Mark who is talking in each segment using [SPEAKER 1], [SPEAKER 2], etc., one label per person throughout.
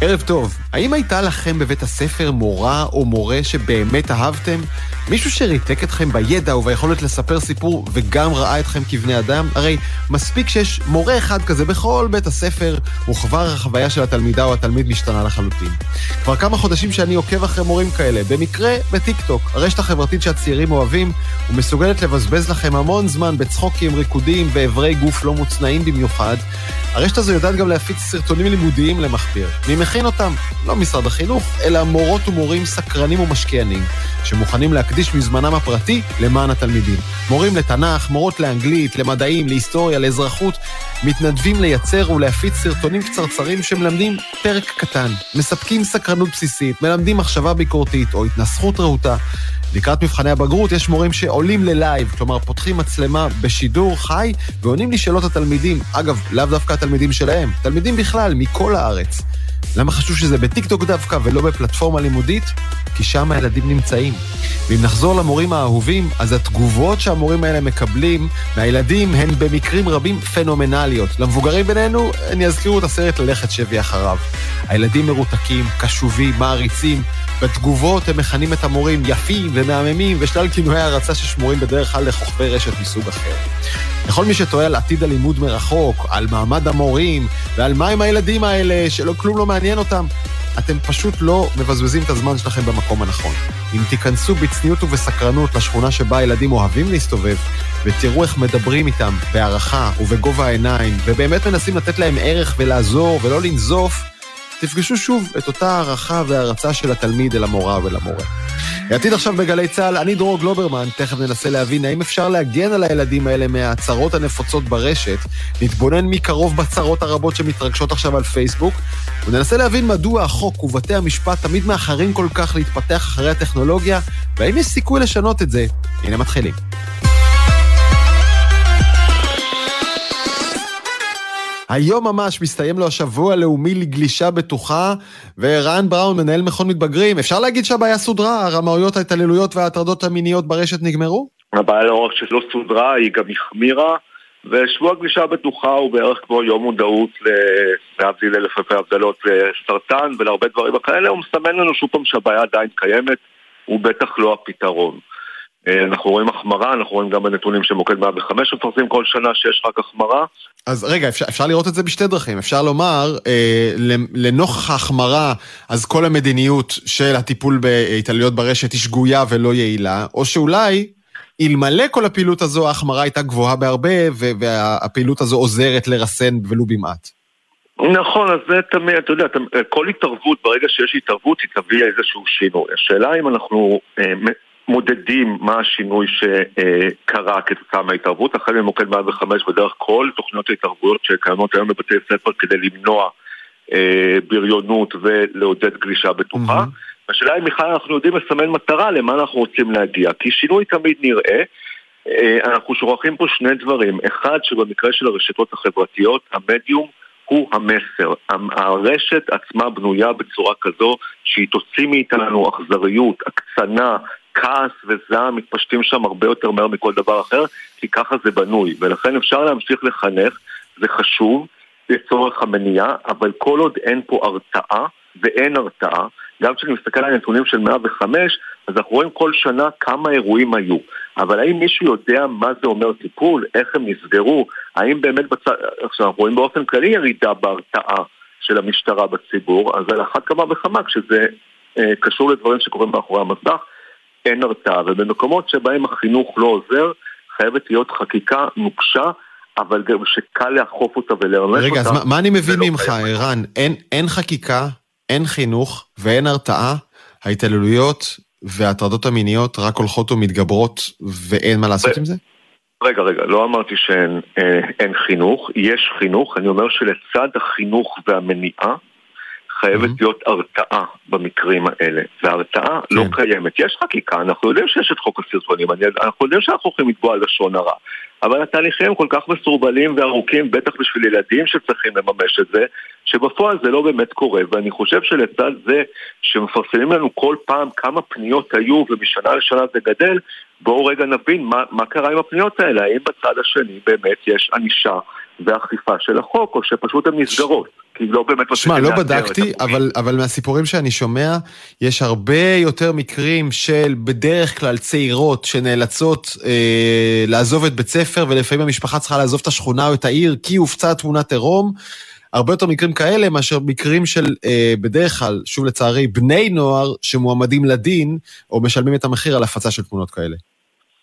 [SPEAKER 1] ערב טוב, האם הייתה לכם בבית הספר מורה או מורה שבאמת אהבתם? מישהו שריתק אתכם בידע וביכולת לספר סיפור וגם ראה אתכם כבני אדם? הרי מספיק שיש מורה אחד כזה בכל בית הספר, וכבר החוויה של התלמידה או התלמיד משתנה לחלוטין. כבר כמה חודשים שאני עוקב אחרי מורים כאלה, במקרה בטיקטוק, הרשת החברתית שהצעירים אוהבים, ומסוגלת לבזבז לכם המון זמן בצחוקים, ריקודים ואיברי גוף לא מוצנעים במיוחד. הרשת הזו יודעת גם להפיץ סרטונים לימודיים למכביר. מי מכין אותם? לא משרד החינוך, אלא מורות ומורים סקרנים ומשקיענים, שמוכנים להקדיש מזמנם הפרטי למען התלמידים. מורים לתנ"ך, מורות לאנגלית, למדעים, להיסטוריה, לאזרחות, מתנדבים לייצר ולהפיץ סרטונים קצרצרים שמלמדים פרק קטן, מספקים סקרנות בסיסית, מלמדים מחשבה ביקורתית או התנסחות רהוטה. לקראת מבחני הבגרות יש מורים שעולים ללייב, כלומר פותחים מצלמה בשידור חי ועונים לשאלות התלמידים. אגב, לאו דווקא התלמידים שלהם, תלמידים בכלל, מכל הארץ. למה חשוב שזה בטיקטוק דווקא ולא בפלטפורמה לימודית? כי שם הילדים נמצאים. ואם נחזור למורים האהובים, אז התגובות שהמורים האלה מקבלים מהילדים הן במקרים רבים פנומנליות. למבוגרים בינינו, הם יזכירו את הסרט ללכת שבי אחריו. הילדים מרותקים, קשובים, מעריצים. בתגובות הם מכנים את המורים יפים ומהממים ושלל כינויי הערצה ששמורים בדרך כלל לכוכבי רשת מסוג אחר. לכל מי שטועה על עתיד הלימוד מרחוק, על מעמד המורים ועל מה עם הילדים האלה שלא כלום לא מעניין אותם, אתם פשוט לא מבזבזים את הזמן שלכם במקום הנכון. אם תיכנסו בצניעות ובסקרנות לשכונה שבה ילדים אוהבים להסתובב, ותראו איך מדברים איתם בהערכה ובגובה העיניים, ובאמת מנסים לתת להם ערך ולעזור ולא לנזוף, תפגשו שוב את אותה הערכה והערצה של התלמיד אל המורה ולמורה. העתיד עכשיו בגלי צה"ל, אני דרור גלוברמן, תכף ננסה להבין האם אפשר להגן על הילדים האלה מהצהרות הנפוצות ברשת, נתבונן מקרוב בצרות הרבות שמתרגשות עכשיו על פייסבוק, וננסה להבין מדוע החוק ובתי המשפט תמיד מאחרים כל כך להתפתח אחרי הטכנולוגיה, והאם יש סיכוי לשנות את זה. הנה מתחילים. היום ממש מסתיים לו השבוע הלאומי לגלישה בטוחה, ורן בראון, מנהל מכון מתבגרים, אפשר להגיד שהבעיה סודרה? הרמאויות, ההתעללויות וההטרדות המיניות ברשת נגמרו?
[SPEAKER 2] הבעיה לא רק שלא סודרה, היא גם החמירה, ושבוע גלישה בטוחה הוא בערך כמו יום מודעות להבדיל אלף אלפי הבדלות לסרטן ולהרבה דברים כאלה, הוא מסמן לנו שוב פעם שהבעיה עדיין קיימת, הוא בטח לא הפתרון. אה, אנחנו רואים החמרה, אנחנו רואים גם בנתונים שמוקד 105 מפרסמים כל שנה שיש רק החמרה.
[SPEAKER 1] אז רגע, אפשר, אפשר לראות את זה בשתי דרכים. אפשר לומר, אה, לנוכח ההחמרה, אז כל המדיניות של הטיפול בהתעללויות ברשת היא שגויה ולא יעילה, או שאולי, אלמלא כל הפעילות הזו, ההחמרה הייתה גבוהה בהרבה, והפעילות הזו עוזרת לרסן ולו במעט.
[SPEAKER 2] נכון, אז זה תמיד, אתה יודע, כל התערבות, ברגע שיש התערבות, היא תביא איזשהו שינוי. השאלה אם אנחנו אה, מודדים מה השינוי שקרה כתוצאה מההתערבות, החל ממוקד 105 ודרך כל תוכניות ההתערבויות שקיימות היום בבתי ספר כדי למנוע אה, בריונות ולעודד גלישה בטוחה. Mm-hmm. השאלה היא בכלל אנחנו יודעים לסמן מטרה למה אנחנו רוצים להגיע, כי שינוי תמיד נראה. אה, אנחנו שוכחים פה שני דברים. אחד, שבמקרה של הרשתות החברתיות, המדיום הוא המסר. הרשת עצמה בנויה בצורה כזו שהיא תוציא מאיתנו אכזריות, הקצנה, כעס וזעם מתפשטים שם הרבה יותר מהר מכל דבר אחר, כי ככה זה בנוי, ולכן אפשר להמשיך לחנך, זה חשוב לצורך המניעה, אבל כל עוד אין פה הרתעה, ואין הרתעה, גם כשאני מסתכל על הנתונים של 105, אז אנחנו רואים כל שנה כמה אירועים היו. אבל האם מישהו יודע מה זה אומר טיפול? איך הם נסגרו? האם באמת בצד... עכשיו, אנחנו רואים באופן כללי ירידה בהרתעה של המשטרה בציבור, אז על אחת כמה וכמה כשזה אה, קשור לדברים שקורים מאחורי המסך. אין הרתעה, ובמקומות שבהם החינוך לא עוזר, חייבת להיות חקיקה נוקשה, אבל גם שקל לאכוף אותה ולרמש אותה.
[SPEAKER 1] רגע, אז מה, מה אני מבין ממך, ערן? אין, אין חקיקה, אין חינוך ואין הרתעה, ההתעללויות וההטרדות המיניות רק הולכות ומתגברות ואין מה לעשות ו... עם זה?
[SPEAKER 2] רגע, רגע, לא אמרתי שאין אה, חינוך, יש חינוך, אני אומר שלצד החינוך והמניעה, חייבת mm-hmm. להיות הרתעה במקרים האלה, וההרתעה לא כן. לא קיימת. יש חקיקה, אנחנו יודעים שיש את חוק הסרטונים, אנחנו יודעים שאנחנו הולכים לתבוע לשון הרע, אבל התהליכים כל כך מסורבלים וארוכים, בטח בשביל ילדים שצריכים לממש את זה, שבפועל זה לא באמת קורה, ואני חושב שלצד זה שמפרסמים לנו כל פעם כמה פניות היו ומשנה לשנה זה גדל, בואו רגע נבין מה, מה קרה עם הפניות האלה, האם בצד השני באמת יש ענישה ואכיפה של החוק, או שפשוט הן נסגרות. כי לא באמת
[SPEAKER 1] שמע, לא בדקתי, אבל, אבל מהסיפורים שאני שומע, יש הרבה יותר מקרים של בדרך כלל צעירות שנאלצות אה, לעזוב את בית ספר, ולפעמים המשפחה צריכה לעזוב את השכונה או את העיר כי הופצה תמונת עירום. הרבה יותר מקרים כאלה מאשר מקרים של, אה, בדרך כלל, שוב לצערי, בני נוער שמועמדים לדין, או משלמים את המחיר על הפצה של תמונות כאלה.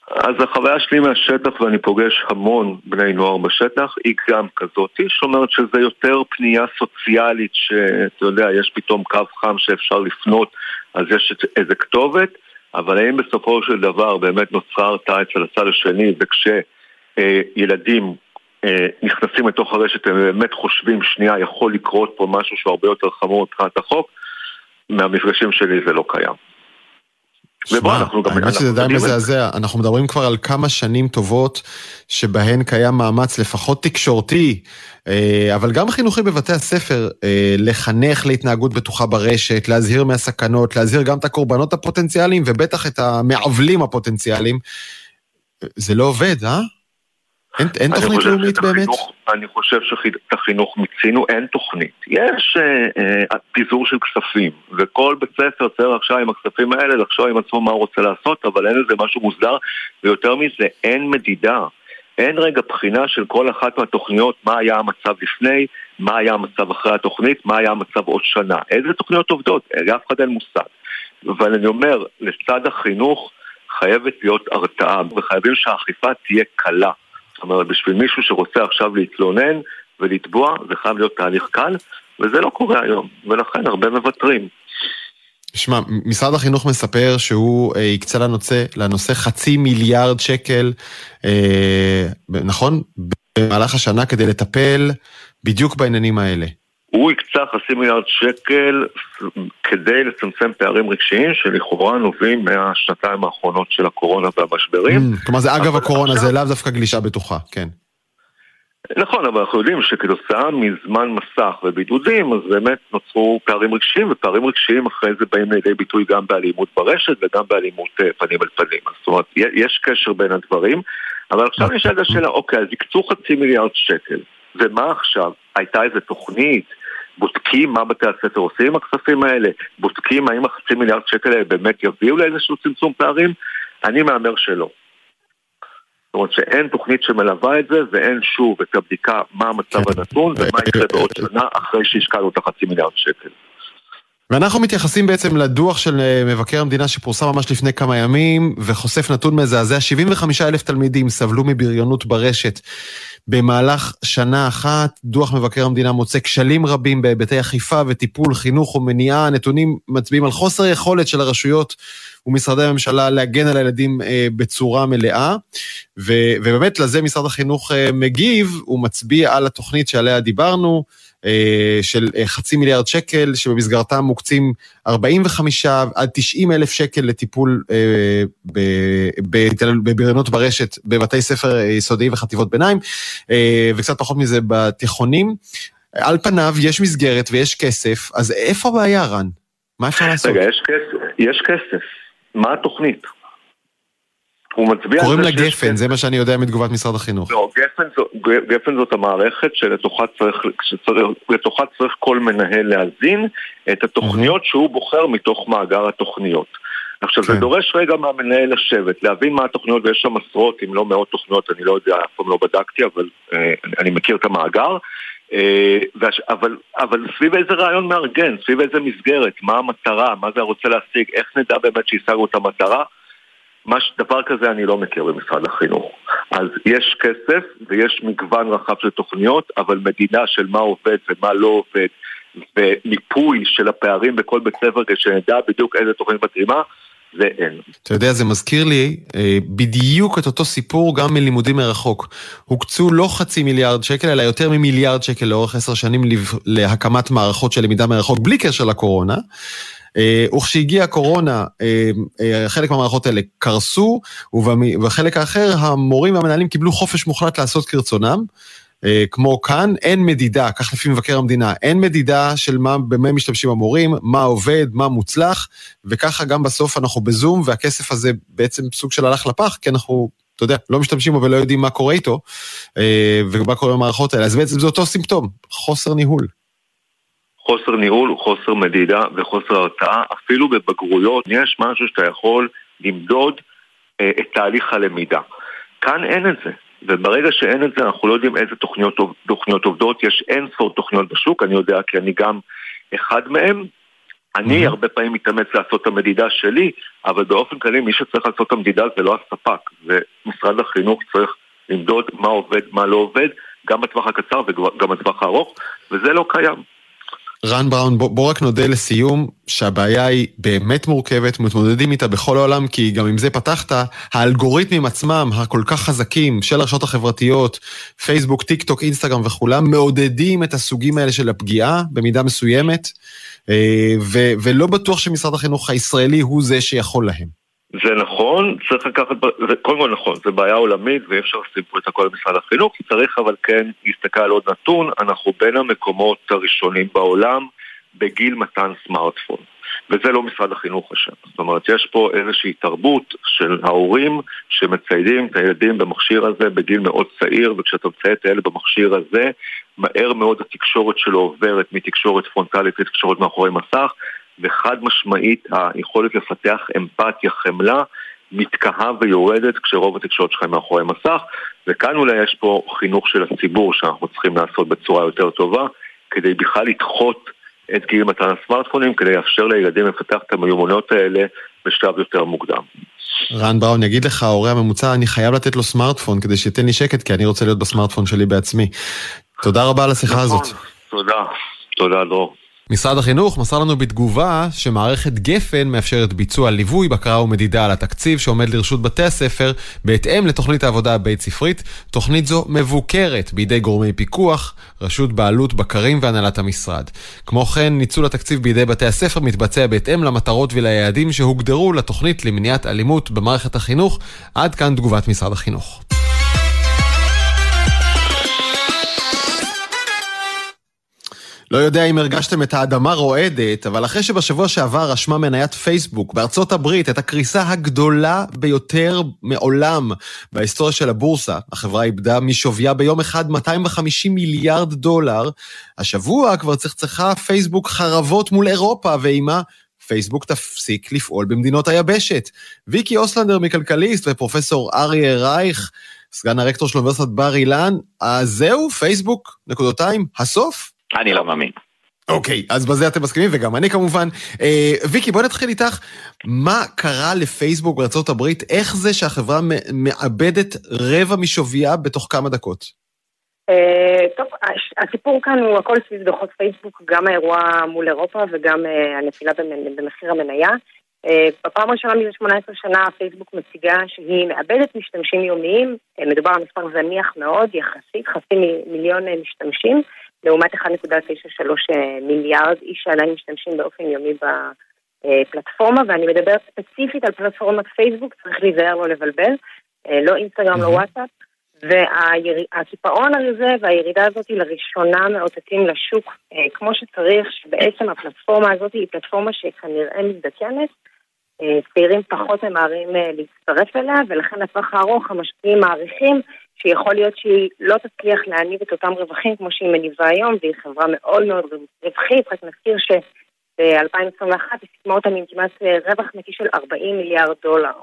[SPEAKER 2] אז החוויה שלי מהשטח, ואני פוגש המון בני נוער בשטח, היא גם כזאתי, שאומרת שזה יותר פנייה סוציאלית, שאתה יודע, יש פתאום קו חם שאפשר לפנות, אז יש איזה כתובת, אבל האם בסופו של דבר באמת נוצרה הרתעה אצל הצד השני, וכשילדים אה, נכנסים לתוך הרשת, הם באמת חושבים, שנייה, יכול לקרות פה משהו שהוא הרבה יותר חמור מבחינת החוק, מהמפגשים שלי זה לא קיים.
[SPEAKER 1] גם... האמת שזה די מזעזע, אנחנו מדברים כבר על כמה שנים טובות שבהן קיים מאמץ לפחות תקשורתי, אה, אבל גם חינוכי בבתי הספר, אה, לחנך להתנהגות בטוחה ברשת, להזהיר מהסכנות, להזהיר גם את הקורבנות הפוטנציאליים ובטח את המעוולים הפוטנציאליים. זה לא עובד, אה? אין, אין תוכנית לאומית באמת?
[SPEAKER 2] החינוך, אני חושב שאת החינוך מיצינו, אין תוכנית. יש אה, אה, פיזור של כספים, וכל בית ספר צריך עכשיו עם הכספים האלה לחשוב עם עצמו מה הוא רוצה לעשות, אבל אין לזה משהו מוסדר, ויותר מזה, אין מדידה. אין רגע בחינה של כל אחת מהתוכניות, מה היה המצב לפני, מה היה המצב אחרי התוכנית, מה היה המצב עוד שנה. איזה תוכניות עובדות? לאף אחד אין מושג. אבל אני אומר, לצד החינוך חייבת להיות הרתעה, וחייבים שהאכיפה תהיה קלה. זאת אומרת, בשביל מישהו שרוצה עכשיו להתלונן ולתבוע, זה חייב להיות תהליך קל, וזה לא קורה היום, ולכן הרבה מוותרים.
[SPEAKER 1] שמע, משרד החינוך מספר שהוא אה, הקצה לנושא, לנושא חצי מיליארד שקל, אה, נכון? במהלך השנה כדי לטפל בדיוק בעניינים האלה.
[SPEAKER 2] הוא הקצה חצי מיליארד שקל כדי לצמצם פערים רגשיים שלכאורה נובעים מהשנתיים האחרונות של הקורונה והמשברים.
[SPEAKER 1] Mm, כלומר זה אגב הקורונה, עכשיו... זה לאו דווקא גלישה בטוחה, כן.
[SPEAKER 2] נכון, אבל אנחנו יודעים שכתוצאה מזמן מסך ובידודים, אז באמת נוצרו פערים רגשיים, ופערים רגשיים אחרי זה באים לידי ביטוי גם באלימות ברשת וגם באלימות אה, פנים אל פנים. זאת אומרת, יש קשר בין הדברים, אבל עכשיו נשאלת השאלה, אוקיי, אז יקצו חצי מיליארד שקל, ומה עכשיו? הייתה איזה תוכנית? בודקים מה בתי הספר עושים עם הכספים האלה, בודקים האם החצי מיליארד שקל האלה באמת יביאו לאיזשהו צמצום פערים, אני מהמר שלא. זאת אומרת שאין תוכנית שמלווה את זה, ואין שוב את הבדיקה מה המצב כן. הנתון ומה יקרה בעוד שנה אחרי שהשקענו את החצי מיליארד שקל.
[SPEAKER 1] ואנחנו מתייחסים בעצם לדוח של אה, מבקר המדינה שפורסם ממש לפני כמה ימים, וחושף נתון מזעזע, 75 אלף תלמידים סבלו מבריונות ברשת במהלך שנה אחת. דוח מבקר המדינה מוצא כשלים רבים בהיבטי אכיפה וטיפול, חינוך ומניעה. הנתונים מצביעים על חוסר יכולת של הרשויות ומשרדי הממשלה להגן על הילדים אה, בצורה מלאה. ובאמת לזה משרד החינוך אה, מגיב, הוא מצביע על התוכנית שעליה דיברנו. אה, של אה, חצי מיליארד שקל, שבמסגרתם מוקצים 45 עד 90 אלף שקל לטיפול אה, בבריונות ברשת בבתי ספר יסודיים וחטיבות ביניים, וקצת פחות מזה בתיכונים. על פניו יש מסגרת ויש כסף, אז איפה הבעיה, רן? מה אפשר לעשות?
[SPEAKER 2] רגע, יש כסף, יש כסף. מה התוכנית?
[SPEAKER 1] הוא מצביע קוראים לה גפן, זה מה שאני יודע מתגובת משרד החינוך.
[SPEAKER 2] לא, גפן, זו, גפן זאת המערכת שלתוכה צריך, שלתוכה צריך כל מנהל להזין את התוכניות mm-hmm. שהוא בוחר מתוך מאגר התוכניות. עכשיו כן. זה דורש רגע מהמנהל לשבת, להבין מה התוכניות, ויש שם עשרות אם לא מאות תוכניות, אני לא יודע, אף פעם לא בדקתי, אבל אה, אני מכיר את המאגר. אה, אבל, אבל סביב איזה רעיון מארגן, סביב איזה מסגרת, מה המטרה, מה זה רוצה להשיג, איך נדע באמת שהשגנו את המטרה. מש, דבר כזה אני לא מכיר במשרד החינוך. אז יש כסף ויש מגוון רחב של תוכניות, אבל מדינה של מה עובד ומה לא עובד, ומיפוי של הפערים בכל בית ספר כשנדע בדיוק איזה תוכנית מתאימה, זה אין.
[SPEAKER 1] אתה יודע, זה מזכיר לי אה, בדיוק את אותו סיפור גם מלימודים מרחוק. הוקצו לא חצי מיליארד שקל, אלא יותר ממיליארד שקל לאורך עשר שנים להקמת מערכות של למידה מרחוק, בלי קשר לקורונה. אה, וכשהגיעה הקורונה, אה, אה, חלק מהמערכות האלה קרסו, ובחלק האחר המורים והמנהלים קיבלו חופש מוחלט לעשות כרצונם. כמו כאן, אין מדידה, כך לפי מבקר המדינה, אין מדידה של מה, במה משתמשים המורים, מה עובד, מה מוצלח, וככה גם בסוף אנחנו בזום, והכסף הזה בעצם סוג של הלך לפח, כי אנחנו אתה יודע, לא משתמשים בו ולא יודעים מה קורה איתו, ומה קורה במערכות האלה. אז בעצם זה אותו סימפטום, חוסר ניהול.
[SPEAKER 2] חוסר ניהול, חוסר מדידה וחוסר הרתעה. אפילו בבגרויות יש משהו שאתה יכול למדוד אה, את תהליך הלמידה. כאן אין את זה. וברגע שאין את זה, אנחנו לא יודעים איזה תוכניות, תוכניות עובדות. יש אין ספור תוכניות בשוק, אני יודע כי אני גם אחד מהם. אני הרבה פעמים מתאמץ לעשות את המדידה שלי, אבל באופן כללי מי שצריך לעשות את המדידה זה לא הספק, ומשרד החינוך צריך למדוד מה עובד, מה לא עובד, גם בטווח הקצר וגם בטווח הארוך, וזה לא קיים.
[SPEAKER 1] רן בראון, בוא, בוא רק נודה לסיום שהבעיה היא באמת מורכבת, מתמודדים איתה בכל העולם, כי גם עם זה פתחת, האלגוריתמים עצמם, הכל כך חזקים של הרשתות החברתיות, פייסבוק, טיק טוק, אינסטגרם וכולם, מעודדים את הסוגים האלה של הפגיעה במידה מסוימת, אה, ו, ולא בטוח שמשרד החינוך הישראלי הוא זה שיכול להם.
[SPEAKER 2] זה נכון, צריך לקחת, זה קודם כל נכון, זה בעיה עולמית ואי אפשר לשים פה את הכל במשרד החינוך, צריך אבל כן להסתכל על עוד נתון, אנחנו בין המקומות הראשונים בעולם בגיל מתן סמארטפון. וזה לא משרד החינוך אשם. זאת אומרת, יש פה איזושהי תרבות של ההורים שמציידים את הילדים במכשיר הזה בגיל מאוד צעיר, וכשאתה מצייד את הילד במכשיר הזה, מהר מאוד התקשורת שלו עוברת מתקשורת פרונטלית לתקשורת מאחורי מסך, וחד משמעית היכולת לפתח אמפתיה, חמלה, מתקהה ויורדת כשרוב התקשורת שלך מאחורי מסך, וכאן אולי יש פה חינוך של הציבור שאנחנו צריכים לעשות בצורה יותר טובה, כדי בכלל לדחות את גיל מתן הסמארטפונים, כדי לאפשר לילדים לפתח את המיומנויות האלה בשלב יותר מוקדם.
[SPEAKER 1] רן בראון, אני אגיד לך, ההורה הממוצע, אני חייב לתת לו סמארטפון כדי שייתן לי שקט, כי אני רוצה להיות בסמארטפון שלי בעצמי. תודה רבה על השיחה נכון, הזאת.
[SPEAKER 2] תודה, תודה דרור.
[SPEAKER 1] משרד החינוך מסר לנו בתגובה שמערכת גפן מאפשרת ביצוע ליווי, בקרה ומדידה על התקציב שעומד לרשות בתי הספר בהתאם לתוכנית העבודה הבית ספרית. תוכנית זו מבוקרת בידי גורמי פיקוח, רשות בעלות, בקרים והנהלת המשרד. כמו כן, ניצול התקציב בידי בתי הספר מתבצע בהתאם למטרות וליעדים שהוגדרו לתוכנית למניעת אלימות במערכת החינוך. עד כאן תגובת משרד החינוך. לא יודע אם הרגשתם את האדמה רועדת, אבל אחרי שבשבוע שעבר רשמה מניית פייסבוק בארצות הברית את הקריסה הגדולה ביותר מעולם בהיסטוריה של הבורסה, החברה איבדה משוויה ביום אחד 250 מיליארד דולר, השבוע כבר צחצחה פייסבוק חרבות מול אירופה, ועימה פייסבוק תפסיק לפעול במדינות היבשת. ויקי אוסלנדר מכלכליסט ופרופסור אריה רייך, סגן הרקטור של אוניברסיטת בר אילן, אז זהו, פייסבוק, נקודותיים, הסוף?
[SPEAKER 3] אני לא מאמין.
[SPEAKER 1] אוקיי, okay, אז בזה אתם מסכימים, וגם אני כמובן. אה, ויקי, בואי נתחיל איתך. מה קרה לפייסבוק בארצות הברית? איך זה שהחברה מאבדת רבע משוויה בתוך כמה דקות?
[SPEAKER 4] אה, טוב, הסיפור כאן הוא הכל סביב דוחות פייסבוק, גם האירוע מול אירופה וגם אה, הנפילה במחיר המניה. אה, בפעם הראשונה מזה 18 שנה פייסבוק מציגה שהיא מאבדת משתמשים יומיים, אה, מדובר על מספר זניח מאוד, יחסית, חצי מיליון אה, משתמשים. לעומת 1.93 אה, מיליארד איש שעדיין משתמשים באופן יומי בפלטפורמה, ואני מדברת ספציפית על פלטפורמת פייסבוק, צריך להיזהר לא לבלבל, אה, לא אינסטגרם, לא וואטסאפ, והקיפאון הזה והירידה הזאת לראשונה מאותתים לשוק אה, כמו שצריך, שבעצם הפלטפורמה הזאת היא פלטפורמה שכנראה מזדקנת, צעירים פחות ממהרים להצטרף אליה, ולכן לטווח הארוך המשקיעים מעריכים שיכול להיות שהיא לא תצליח להניב את אותם רווחים כמו שהיא מניבה היום, והיא חברה מאוד מאוד רווחית, רק נזכיר שב-2021 היא סיכמה אותה עם כמעט רווח נקי של 40 מיליארד דולר.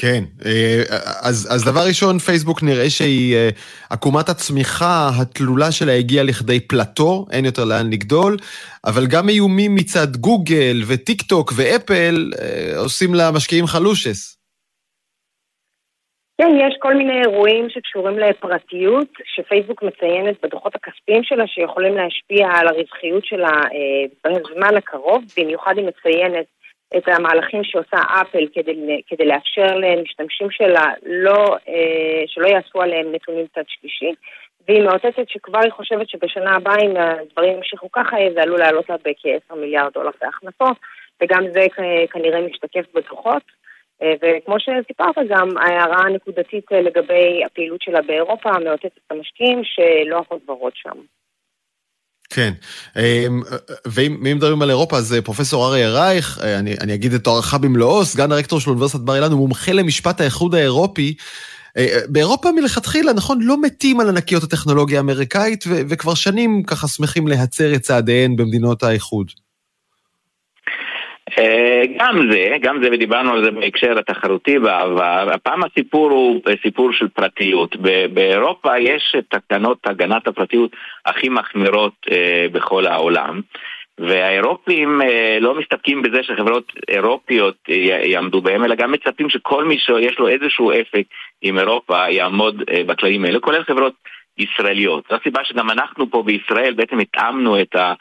[SPEAKER 1] כן, אה, אז, אז דבר ראשון, פייסבוק נראה שהיא, אה, עקומת הצמיחה התלולה שלה הגיעה לכדי פלטו, אין יותר לאן לגדול, אבל גם איומים מצד גוגל וטיק טוק ואפל אה, עושים למשקיעים חלושס.
[SPEAKER 4] כן, יש כל מיני אירועים שקשורים לפרטיות, שפייסבוק מציינת בדוחות הכספיים שלה, שיכולים להשפיע על הרווחיות שלה אה, בזמן הקרוב, במיוחד היא מציינת את המהלכים שעושה אפל כדי, כדי לאפשר למשתמשים שלה לא, אה, שלא יעשו עליהם נתונים צד שלישי, והיא מאותתת שכבר היא חושבת שבשנה הבאה, אם הדברים ימשיכו ככה, זה עלול לעלות לה בכ-10 מיליארד דולר בהכנסות, וגם זה כנראה משתקף בדוחות. וכמו שסיפרת גם, ההערה הנקודתית לגבי הפעילות שלה באירופה מאותתת את המשקיעים שלא ורוד שם.
[SPEAKER 1] כן, אמ, ואם מדברים על אירופה, אז פרופסור אריה רייך, אני, אני אגיד את תוארך במלואו, סגן הרקטור של אוניברסיטת בר אילן, הוא מומחה למשפט האיחוד האירופי. באירופה מלכתחילה, נכון, לא מתים על ענקיות הטכנולוגיה האמריקאית, וכבר שנים ככה שמחים להצר את צעדיהן במדינות האיחוד.
[SPEAKER 3] אה, גם זה, גם זה, ודיברנו על זה בהקשר התחרותי בעבר, הפעם הסיפור הוא סיפור של פרטיות. באירופה יש תקנות הגנת הפרטיות הכי מחמירות אה, בכל העולם. והאירופים אה, לא מסתפקים בזה שחברות אירופיות יעמדו בהם, אלא גם מצפים שכל מי שיש לו איזשהו אפק עם אירופה יעמוד בכללים האלה, כולל חברות ישראליות. זו הסיבה שגם אנחנו פה בישראל בעצם התאמנו את ה...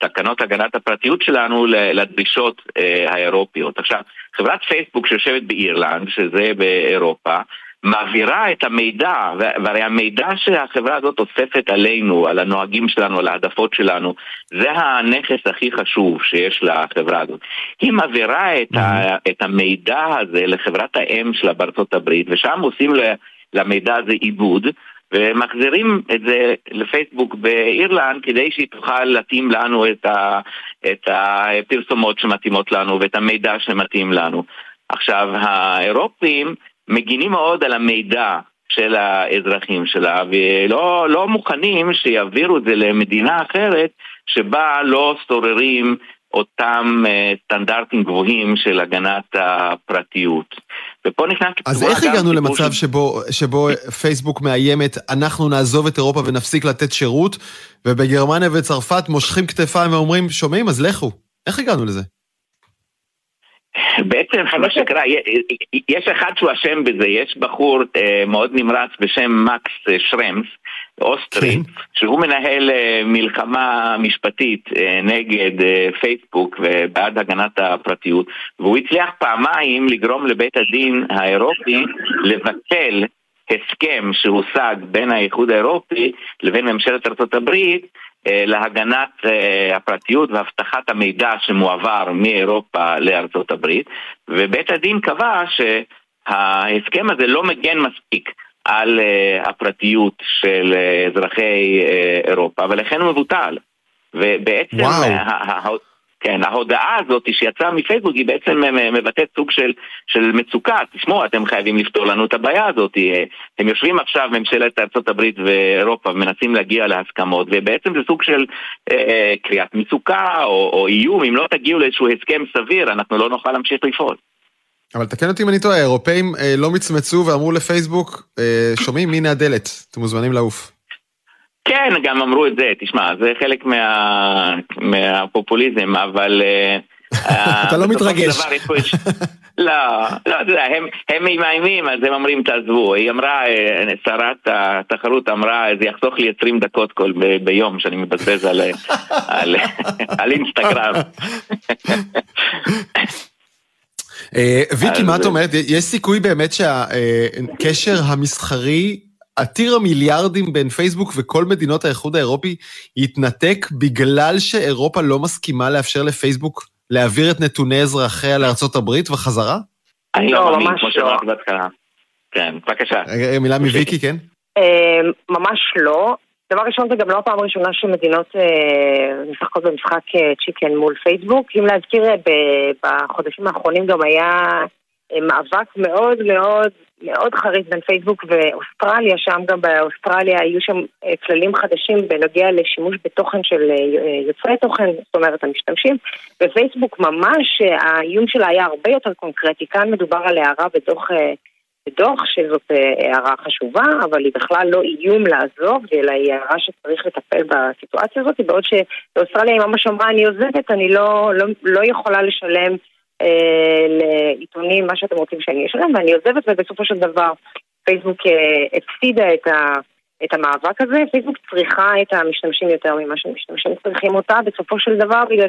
[SPEAKER 3] תקנות הגנת הפרטיות שלנו לדרישות אה, האירופיות. עכשיו, חברת פייסבוק שיושבת באירלנד, שזה באירופה, מעבירה את המידע, והרי המידע שהחברה הזאת אוספת עלינו, על הנוהגים שלנו, על העדפות שלנו, זה הנכס הכי חשוב שיש לחברה הזאת. היא מעבירה את, ה. את המידע הזה לחברת האם שלה בארצות הברית, ושם עושים למידע הזה עיבוד, ומחזירים את זה לפייסבוק באירלנד כדי שהיא תוכל להתאים לנו את, ה, את הפרסומות שמתאימות לנו ואת המידע שמתאים לנו. עכשיו, האירופים מגינים מאוד על המידע של האזרחים שלה ולא לא מוכנים שיעבירו את זה למדינה אחרת שבה לא שוררים אותם אה, סטנדרטים גבוהים של הגנת הפרטיות.
[SPEAKER 1] ופה נכנס... אז איך הגענו למצב ש... שבו, שבו פייסבוק מאיימת, אנחנו נעזוב את אירופה ונפסיק לתת שירות, ובגרמניה וצרפת מושכים כתפיים ואומרים, שומעים, אז לכו. איך הגענו לזה?
[SPEAKER 3] בעצם מה שקרה, יש אחד שהוא אשם בזה, יש בחור אה, מאוד נמרץ בשם מקס אה, שרמס, אוסטרי, כן. שהוא מנהל אה, מלחמה משפטית נגד פייסבוק ובעד הגנת הפרטיות, והוא הצליח פעמיים לגרום לבית הדין האירופי לבטל הסכם שהושג בין האיחוד האירופי לבין ממשלת ארה"ב אה, להגנת אה, הפרטיות והבטחת המידע שמועבר מאירופה לארצות הברית, ובית הדין קבע שההסכם הזה לא מגן מספיק על אה, הפרטיות של אזרחי אירופה, ולכן הוא מבוטל. ובעצם וואו. כן, ההודעה הזאת שיצאה מפייסבוק היא בעצם מבטאת סוג של, של מצוקה. תשמעו, אתם חייבים לפתור לנו את הבעיה הזאת. הם יושבים עכשיו, ממשלת ארה"ב ואירופה, ומנסים להגיע להסכמות, ובעצם זה סוג של אה, קריאת מצוקה או, או איום, אם לא תגיעו לאיזשהו הסכם סביר, אנחנו לא נוכל להמשיך לפעול.
[SPEAKER 1] אבל תקן אותי אם אני טועה, האירופאים אה, לא מצמצו ואמרו לפייסבוק, אה, שומעים, הנה הדלת, אתם מוזמנים לעוף.
[SPEAKER 3] כן, גם אמרו את זה, תשמע, זה חלק מה, מהפופוליזם, אבל... אה,
[SPEAKER 1] אתה לא מתרגש.
[SPEAKER 3] לא, לא, אתה יודע, הם, הם מאיימים, אז הם אומרים תעזבו. היא אמרה, אה, שרת התחרות אמרה, זה יחסוך לי 20 דקות כל ביום שאני מבזבז על, על, על אינסטגרם.
[SPEAKER 1] אה, ויקי, מה את אומרת? יש סיכוי באמת שהקשר המסחרי עתיר המיליארדים בין פייסבוק וכל מדינות האיחוד האירופי יתנתק בגלל שאירופה לא מסכימה לאפשר לפייסבוק להעביר את נתוני אזרחיה לארצות הברית וחזרה?
[SPEAKER 3] אני לא מאמין, כמו שאמרתי בהתחלה. כן, בבקשה.
[SPEAKER 1] מילה מוויקי, כן?
[SPEAKER 4] אה, ממש לא. דבר ראשון, זה גם לא הפעם הראשונה שמדינות אה, משחקות במשחק צ'יקן אה, מול פייסבוק. אם להזכיר, בחודשים האחרונים גם היה מאבק מאוד מאוד מאוד חריף בין פייסבוק ואוסטרליה, שם גם באוסטרליה היו שם אה, כללים חדשים בנוגע לשימוש בתוכן של אה, יוצרי תוכן, זאת אומרת המשתמשים, ופייסבוק ממש, אה, האיום שלה היה הרבה יותר קונקרטי, כאן מדובר על הערה בדוח, בדוח שזאת הערה חשובה, אבל היא בכלל לא איום לעזוב, אלא היא הערה שצריך לטפל בסיטואציה הזאת, בעוד שבאוסטרליה היא ממש אמרה אני עוזבת, אני לא, לא, לא יכולה לשלם אה, לעיתונים, מה שאתם רוצים שאני אשלם, ואני עוזבת, ובסופו של דבר פייסבוק אה, הפסידה את, ה, את המאבק הזה. פייסבוק צריכה את המשתמשים יותר ממה שמשתמשים צריכים אותה, בסופו של דבר, בגלל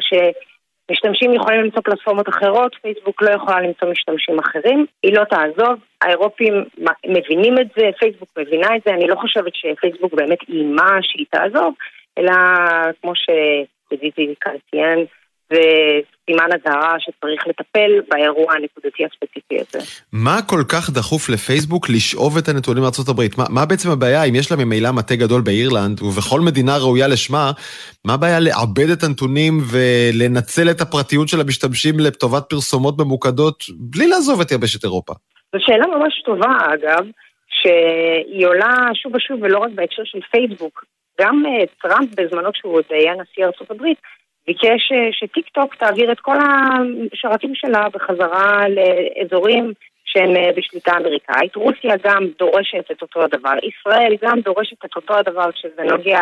[SPEAKER 4] שמשתמשים יכולים למצוא פלטפורמות אחרות, פייסבוק לא יכולה למצוא משתמשים אחרים, היא לא תעזוב, האירופים מבינים את זה, פייסבוק מבינה את זה, אני לא חושבת שפייסבוק באמת איימה שהיא תעזוב, אלא כמו שדידי כאן ציין, וסימן אזהרה שצריך לטפל באירוע הנקודתי הספציפי הזה.
[SPEAKER 1] מה כל כך דחוף לפייסבוק לשאוב את הנתונים מארה"ב? מה, מה בעצם הבעיה? אם יש לה ממילא מטה גדול באירלנד, ובכל מדינה ראויה לשמה, מה הבעיה לעבד את הנתונים ולנצל את הפרטיות של המשתמשים לטובת פרסומות ממוקדות, בלי לעזוב את יבשת אירופה?
[SPEAKER 4] זו שאלה ממש טובה, אגב, שהיא עולה שוב ושוב, ולא רק בהקשר של פייסבוק. גם אה, טראמפ, בזמנו כשהוא עוד היה נשיא ארצות הברית, ביקש אה, שטיק טוק תעביר את כל השרתים שלה בחזרה לאזורים שהם אה, בשליטה אמריקאית. רוסיה גם דורשת את אותו הדבר. ישראל גם דורשת את אותו הדבר כשזה נוגע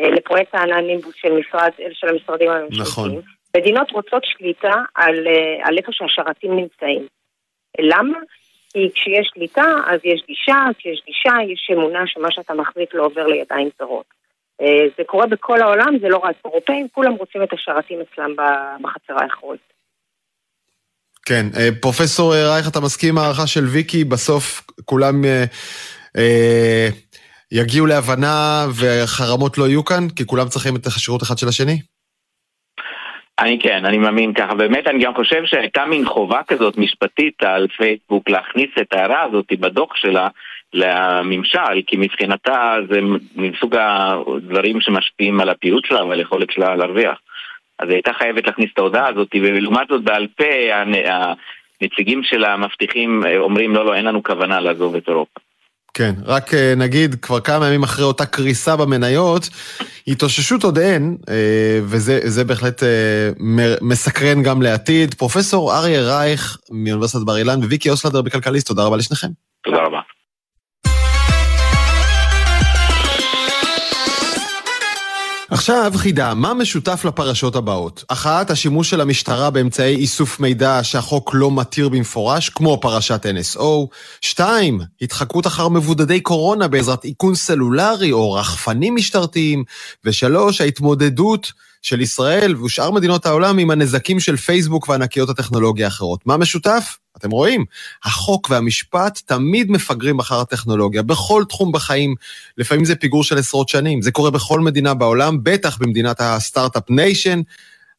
[SPEAKER 4] לפרויקט האננימבוס של, משרד, של המשרדים הממשלתיים. נכון. מדינות רוצות שליטה על, על איפה שהשרתים נמצאים. למה? כי כשיש שליטה, אז יש גישה, כשיש גישה, יש אמונה שמה שאתה מחזיק לא עובר לידיים זרות. אה, זה קורה בכל העולם, זה לא רק אירופאים, כולם רוצים את השרתים אצלם בחצר האחורית.
[SPEAKER 1] כן, אה, פרופסור רייך, אתה מסכים עם הערכה של ויקי, בסוף כולם אה, אה, יגיעו להבנה וחרמות לא יהיו כאן, כי כולם צריכים את השירות אחד של השני?
[SPEAKER 3] אני כן, אני מאמין ככה. באמת, אני גם חושב שהייתה מין חובה כזאת משפטית על פייסבוק להכניס את ההערה הזאת בדוח שלה לממשל, כי מבחינתה זה מסוג הדברים שמשפיעים על הפעילות שלה ועל היכולת שלה להרוויח. אז היא הייתה חייבת להכניס את ההודעה הזאת, ולעומת זאת בעל פה הנציגים שלה מבטיחים, אומרים לא, לא, אין לנו כוונה לעזוב את אירופה.
[SPEAKER 1] כן, רק אה, נגיד, כבר כמה ימים אחרי אותה קריסה במניות, התאוששות עוד אין, אה, וזה בהחלט אה, מסקרן גם לעתיד. פרופסור אריה רייך מאוניברסיטת בר אילן וויקי אוסלדר בכלכליסט, תודה רבה לשניכם.
[SPEAKER 3] תודה רבה.
[SPEAKER 1] עכשיו חידה, מה משותף לפרשות הבאות? אחת, השימוש של המשטרה באמצעי איסוף מידע שהחוק לא מתיר במפורש, כמו פרשת NSO. שתיים, התחקות אחר מבודדי קורונה בעזרת איכון סלולרי או רחפנים משטרתיים. ושלוש, ההתמודדות של ישראל ושאר מדינות העולם עם הנזקים של פייסבוק וענקיות הטכנולוגיה האחרות. מה משותף? אתם רואים, החוק והמשפט תמיד מפגרים אחר הטכנולוגיה, בכל תחום בחיים, לפעמים זה פיגור של עשרות שנים, זה קורה בכל מדינה בעולם, בטח במדינת הסטארט-אפ ניישן,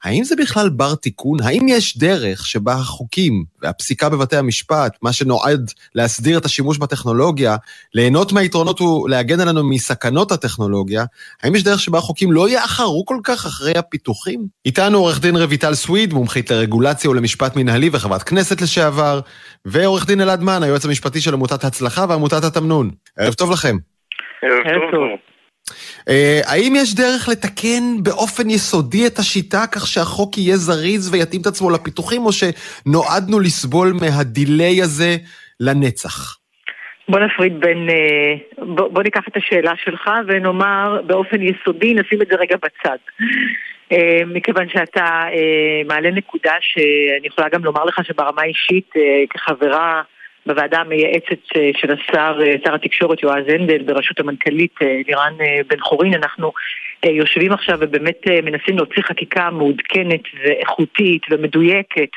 [SPEAKER 1] האם זה בכלל בר תיקון? האם יש דרך שבה החוקים והפסיקה בבתי המשפט, מה שנועד להסדיר את השימוש בטכנולוגיה, ליהנות מהיתרונות ולהגן עלינו מסכנות הטכנולוגיה, האם יש דרך שבה החוקים לא יאחרו כל כך אחרי הפיתוחים? איתנו עורך דין רויטל סוויד, מומחית לרגולציה ולמשפט מנהלי וחברת כנסת לשעבר, ועורך דין אלעד מן, היועץ המשפטי של עמותת הצלחה ועמותת התמנון. ערב טוב לכם.
[SPEAKER 2] ערב טוב.
[SPEAKER 1] אה, האם יש דרך לתקן באופן יסודי את השיטה כך שהחוק יהיה זריז ויתאים את עצמו לפיתוחים, או שנועדנו לסבול מהדיליי הזה לנצח?
[SPEAKER 5] בוא נפריד בין, אה, בוא, בוא ניקח את השאלה שלך ונאמר באופן יסודי, נשים את זה רגע בצד. אה, מכיוון שאתה מעלה נקודה שאני יכולה גם לומר לך שברמה אישית, כחברה בוועדה המייעצת אה, של השר, אה, שר התקשורת יועז הנדל, בראשות המנכ"לית אה, לירן בן חורין, אנחנו יושבים עכשיו ובאמת מנסים להוציא חקיקה מעודכנת ואיכותית ומדויקת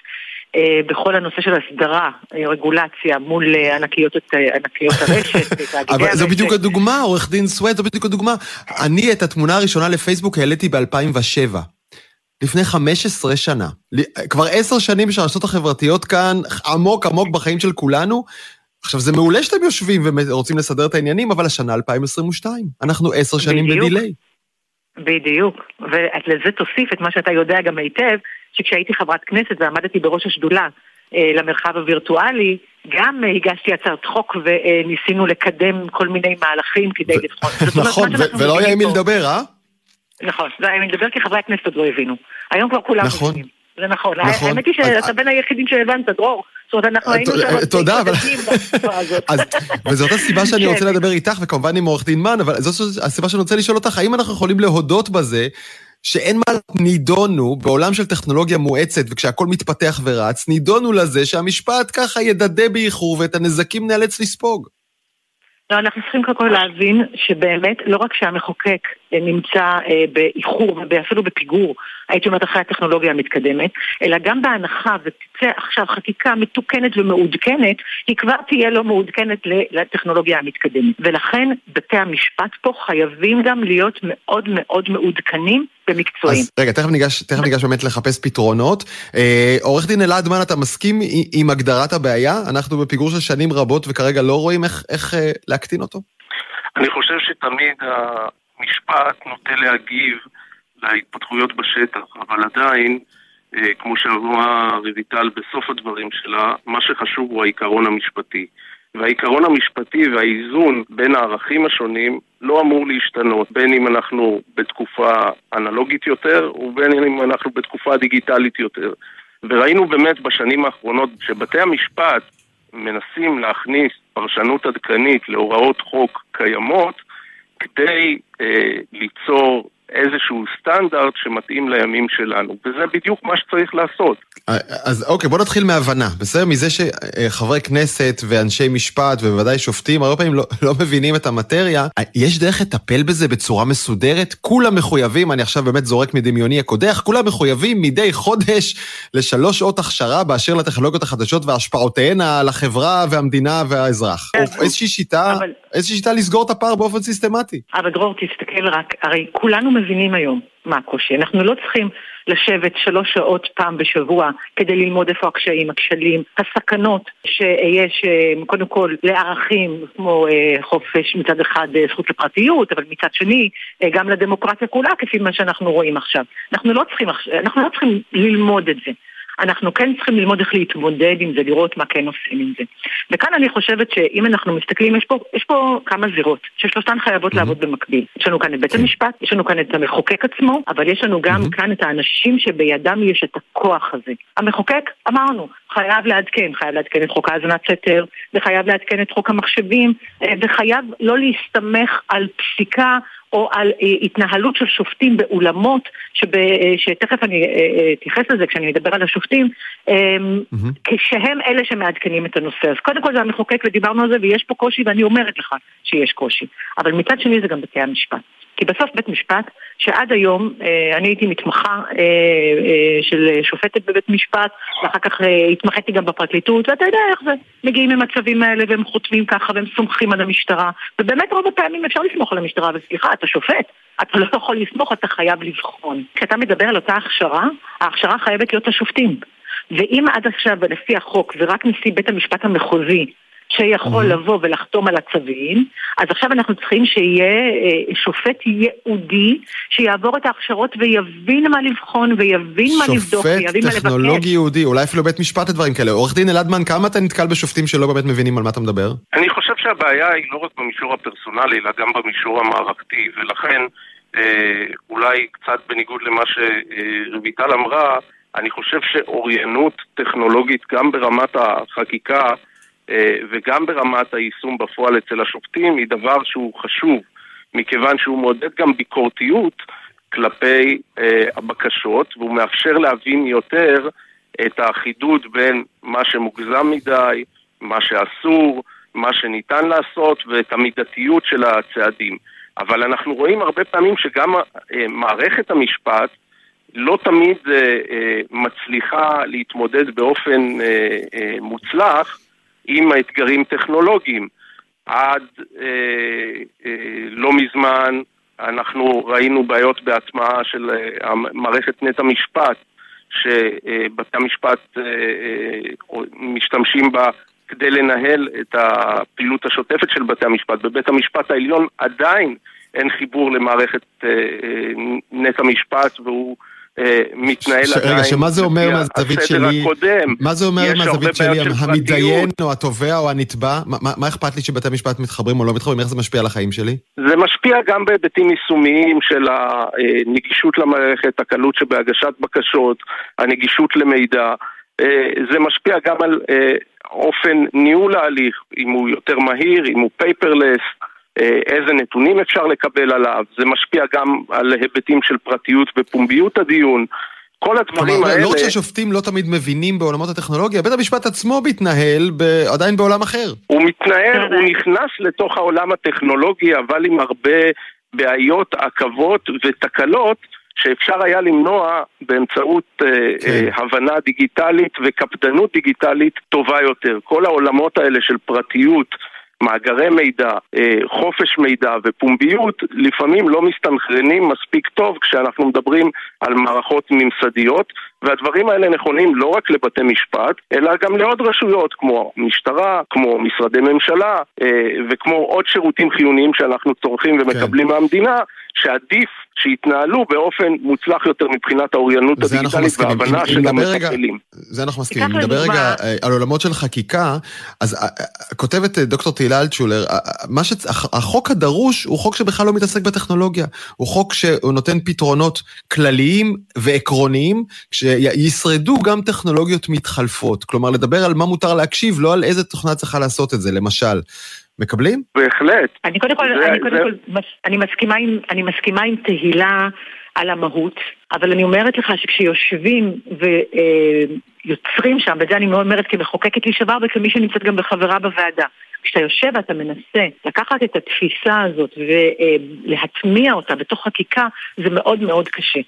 [SPEAKER 5] בכל הנושא של הסדרה, רגולציה מול ענקיות, ענקיות הרשת,
[SPEAKER 1] אבל זו בדיוק הדוגמה, עורך דין סוואט, זו בדיוק הדוגמה. אני את התמונה הראשונה לפייסבוק העליתי ב-2007. לפני 15 שנה. כבר עשר שנים שהרשתות החברתיות כאן עמוק עמוק בחיים של כולנו. עכשיו, זה מעולה שאתם יושבים ורוצים לסדר את העניינים, אבל השנה 2022. אנחנו עשר שנים בדיליי.
[SPEAKER 5] בדיוק, ולזה תוסיף את מה שאתה יודע גם היטב, שכשהייתי חברת כנסת ועמדתי בראש השדולה אה, למרחב הווירטואלי, גם אה, הגשתי הצעת חוק וניסינו לקדם כל מיני מהלכים כדי לבחון.
[SPEAKER 1] נכון, ולא היה עם מי לדבר, אה?
[SPEAKER 5] נכון, אני מדבר כי חברי הכנסת עוד לא הבינו. היום כבר כולם
[SPEAKER 1] נכון.
[SPEAKER 5] מבינים. זה נכון. נכון. האמת היא שאתה בין היחידים שהבנת, דרור. זאת אומרת, אנחנו היינו שם...
[SPEAKER 1] תודה, אבל... וזאת הסיבה שאני רוצה כן. לדבר איתך, וכמובן עם עורך דין מן, אבל זאת הסיבה שאני רוצה לשאול אותך, האם אנחנו יכולים להודות בזה שאין מה נידונו בעולם של טכנולוגיה מואצת, וכשהכול מתפתח ורץ, נידונו לזה שהמשפט ככה ידדה באיחור ואת הנזקים נאלץ לספוג.
[SPEAKER 5] לא, אנחנו צריכים קודם כל להבין שבאמת, לא רק שהמחוקק נמצא באיחור ואפילו בפיגור, הייתי אומרת אחרי הטכנולוגיה המתקדמת, אלא גם בהנחה ותצא עכשיו חקיקה מתוקנת ומעודכנת, היא כבר תהיה לא מעודכנת לטכנולוגיה המתקדמת. ולכן בתי המשפט פה חייבים גם להיות מאוד מאוד מעודכנים ומקצועיים.
[SPEAKER 1] אז רגע, תכף ניגש, תכף ניגש באמת לחפש פתרונות. אה, עורך דין אלעדמן, אתה מסכים עם הגדרת הבעיה? אנחנו בפיגור של שנים רבות וכרגע לא רואים איך, איך אה, להקטין אותו?
[SPEAKER 6] אני חושב שתמיד המשפט נוטה להגיב להתפתחויות בשטח, אבל עדיין, אה, כמו שאמרה רויטל בסוף הדברים שלה, מה שחשוב הוא העיקרון המשפטי. והעיקרון המשפטי והאיזון בין הערכים השונים לא אמור להשתנות, בין אם אנחנו בתקופה אנלוגית יותר ובין אם אנחנו בתקופה דיגיטלית יותר. וראינו באמת בשנים האחרונות שבתי המשפט מנסים להכניס פרשנות עדכנית להוראות חוק קיימות כדי אה, ליצור איזשהו סטנדרט שמתאים לימים שלנו, וזה בדיוק מה שצריך לעשות.
[SPEAKER 1] אז אוקיי, בוא נתחיל מהבנה, בסדר? מזה שחברי כנסת ואנשי משפט ובוודאי שופטים הרבה פעמים לא, לא מבינים את המטריה, יש דרך לטפל בזה בצורה מסודרת? כולם מחויבים, אני עכשיו באמת זורק מדמיוני הקודח, כולם מחויבים מדי חודש לשלוש שעות הכשרה באשר לטכנולוגיות החדשות והשפעותיהן על החברה והמדינה והאזרח. כן, או איזושהי שיטה, אבל... איזושהי שיטה לסגור את הפער באופן סיסטמטי.
[SPEAKER 5] אבל דרור, תסתכל רק, הרי כולנו מבינים היום מה הקושי. אנחנו לא צריכים לשבת שלוש שעות פעם בשבוע כדי ללמוד איפה הקשיים, הכשלים, הסכנות שיש אה, קודם כל לערכים כמו אה, חופש מצד אחד אה, זכות לפרטיות, אבל מצד שני גם לדמוקרטיה כולה כפי מה שאנחנו רואים עכשיו. אנחנו לא צריכים, אנחנו לא צריכים ללמוד את זה. אנחנו כן צריכים ללמוד איך להתמודד עם זה, לראות מה כן עושים עם זה. וכאן אני חושבת שאם אנחנו מסתכלים, יש פה, יש פה כמה זירות, ששלושתן חייבות mm-hmm. לעבוד במקביל. יש לנו כאן את בית כן. המשפט, יש לנו כאן את המחוקק עצמו, אבל יש לנו גם mm-hmm. כאן את האנשים שבידם יש את הכוח הזה. המחוקק, אמרנו, חייב לעדכן, חייב לעדכן את חוק האזנת סתר, וחייב לעדכן את חוק המחשבים, אה, וחייב לא להסתמך על פסיקה או על אה, התנהלות של שופטים באולמות, שב, אה, שתכף אני אתייחס לזה כשאני אדבר על השופטים, mm-hmm. כשהם אלה שמעדכנים את הנושא. אז קודם כל זה המחוקק ודיברנו על זה ויש פה קושי ואני אומרת לך שיש קושי. אבל מצד שני זה גם בתי המשפט. כי בסוף בית משפט, שעד היום אה, אני הייתי מתמחה אה, אה, של שופטת בבית משפט, ואחר כך התמחיתי גם בפרקליטות, ואתה יודע איך זה, מגיעים למצבים האלה והם חותמים ככה והם סומכים על המשטרה, ובאמת רוב הפעמים אפשר לסמוך על המשטרה, וסליחה, אתה שופט, אתה לא יכול לסמוך, אתה חייב לבחון. כשאתה מדבר על אותה הכשרה, ההכשרה חייבת להיות השופטים. ואם עד עכשיו, לפי החוק, זה רק נשיא בית המשפט המחוזי שיכול mm-hmm. לבוא ולחתום על הצווים, אז עכשיו אנחנו צריכים שיהיה אה, שופט ייעודי שיעבור את ההכשרות ויבין מה לבחון ויבין מה לבדוק ויבין מה לבקש.
[SPEAKER 1] שופט טכנולוגי ייעודי, אולי אפילו בית משפט לדברים כאלה. עורך דין אלעדמן, כמה אתה נתקל בשופטים שלא באמת מבינים על מה אתה מדבר?
[SPEAKER 6] אני חושב שהבעיה היא לא רק במישור הפרסונלי, אלא גם במישור המערכתי, ולכן אה, אולי קצת בניגוד למה שרויטל אמרה, אני חושב שאוריינות טכנולוגית גם ברמת החקיקה וגם ברמת היישום בפועל אצל השופטים היא דבר שהוא חשוב, מכיוון שהוא מעודד גם ביקורתיות כלפי אה, הבקשות, והוא מאפשר להבין יותר את האחידות בין מה שמוגזם מדי, מה שאסור, מה שניתן לעשות ואת המידתיות של הצעדים. אבל אנחנו רואים הרבה פעמים שגם אה, מערכת המשפט לא תמיד אה, אה, מצליחה להתמודד באופן אה, אה, מוצלח עם האתגרים טכנולוגיים. עד אה, אה, לא מזמן אנחנו ראינו בעיות בהטמעה של אה, מערכת נט המשפט, שבתי המשפט אה, אה, משתמשים בה כדי לנהל את הפעילות השוטפת של בתי המשפט. בבית המשפט העליון עדיין אין חיבור למערכת אה, אה, נט המשפט והוא מתנהל ש... עדיין...
[SPEAKER 1] רגע, שמה זה אומר מהזווית שלי? הקודם. מה זה אומר מהזווית שלי? המתדיין או התובע או הנתבע? מה, מה אכפת לי שבתי המשפט מתחברים או לא מתחברים? איך זה משפיע על החיים שלי?
[SPEAKER 6] זה משפיע גם בהיבטים יישומיים של הנגישות למערכת, הקלות שבהגשת בקשות, הנגישות למידע. אה, זה משפיע גם על אה, אופן ניהול ההליך, אם הוא יותר מהיר, אם הוא paperless. אה, איזה נתונים אפשר לקבל עליו, זה משפיע גם על היבטים של פרטיות ופומביות הדיון. כל הדברים כלומר, האלה...
[SPEAKER 1] לא רק שהשופטים לא תמיד מבינים בעולמות הטכנולוגיה, בית המשפט עצמו מתנהל ב... עדיין בעולם אחר.
[SPEAKER 6] הוא מתנהל, הוא נכנס לתוך העולם הטכנולוגי, אבל עם הרבה בעיות, עכבות ותקלות שאפשר היה למנוע באמצעות uh, כן. uh, הבנה דיגיטלית וקפדנות דיגיטלית טובה יותר. כל העולמות האלה של פרטיות מאגרי מידע, אה, חופש מידע ופומביות לפעמים לא מסתנכרנים מספיק טוב כשאנחנו מדברים על מערכות ממסדיות והדברים האלה נכונים לא רק לבתי משפט, אלא גם לעוד רשויות כמו משטרה, כמו משרדי ממשלה אה, וכמו עוד שירותים חיוניים שאנחנו צורכים ומקבלים כן. מהמדינה שעדיף שיתנהלו באופן מוצלח יותר מבחינת האוריינות הדיגיטלית וההבנה של המטפלים.
[SPEAKER 1] זה אנחנו מסכימים. נדבר רגע אה, על עולמות של חקיקה, אז אה, כותבת דוקטור תהילה אלטשולר, החוק הדרוש הוא חוק שבכלל לא מתעסק בטכנולוגיה, הוא חוק שהוא נותן פתרונות כלליים ועקרוניים, שישרדו גם טכנולוגיות מתחלפות. כלומר, לדבר על מה מותר להקשיב, לא על איזה תוכנה צריכה לעשות את זה, למשל. מקבלים?
[SPEAKER 6] בהחלט.
[SPEAKER 5] אני קודם כל, זה, אני, קודם זה... כל מס, אני, מסכימה עם, אני מסכימה עם תהילה על המהות, אבל אני אומרת לך שכשיושבים ויוצרים אה, שם, ואת זה אני אומרת כמחוקקת לשעבר וכמי שנמצאת גם בחברה בוועדה, כשאתה יושב ואתה מנסה לקחת את התפיסה הזאת ולהטמיע אותה בתוך חקיקה, זה מאוד מאוד קשה.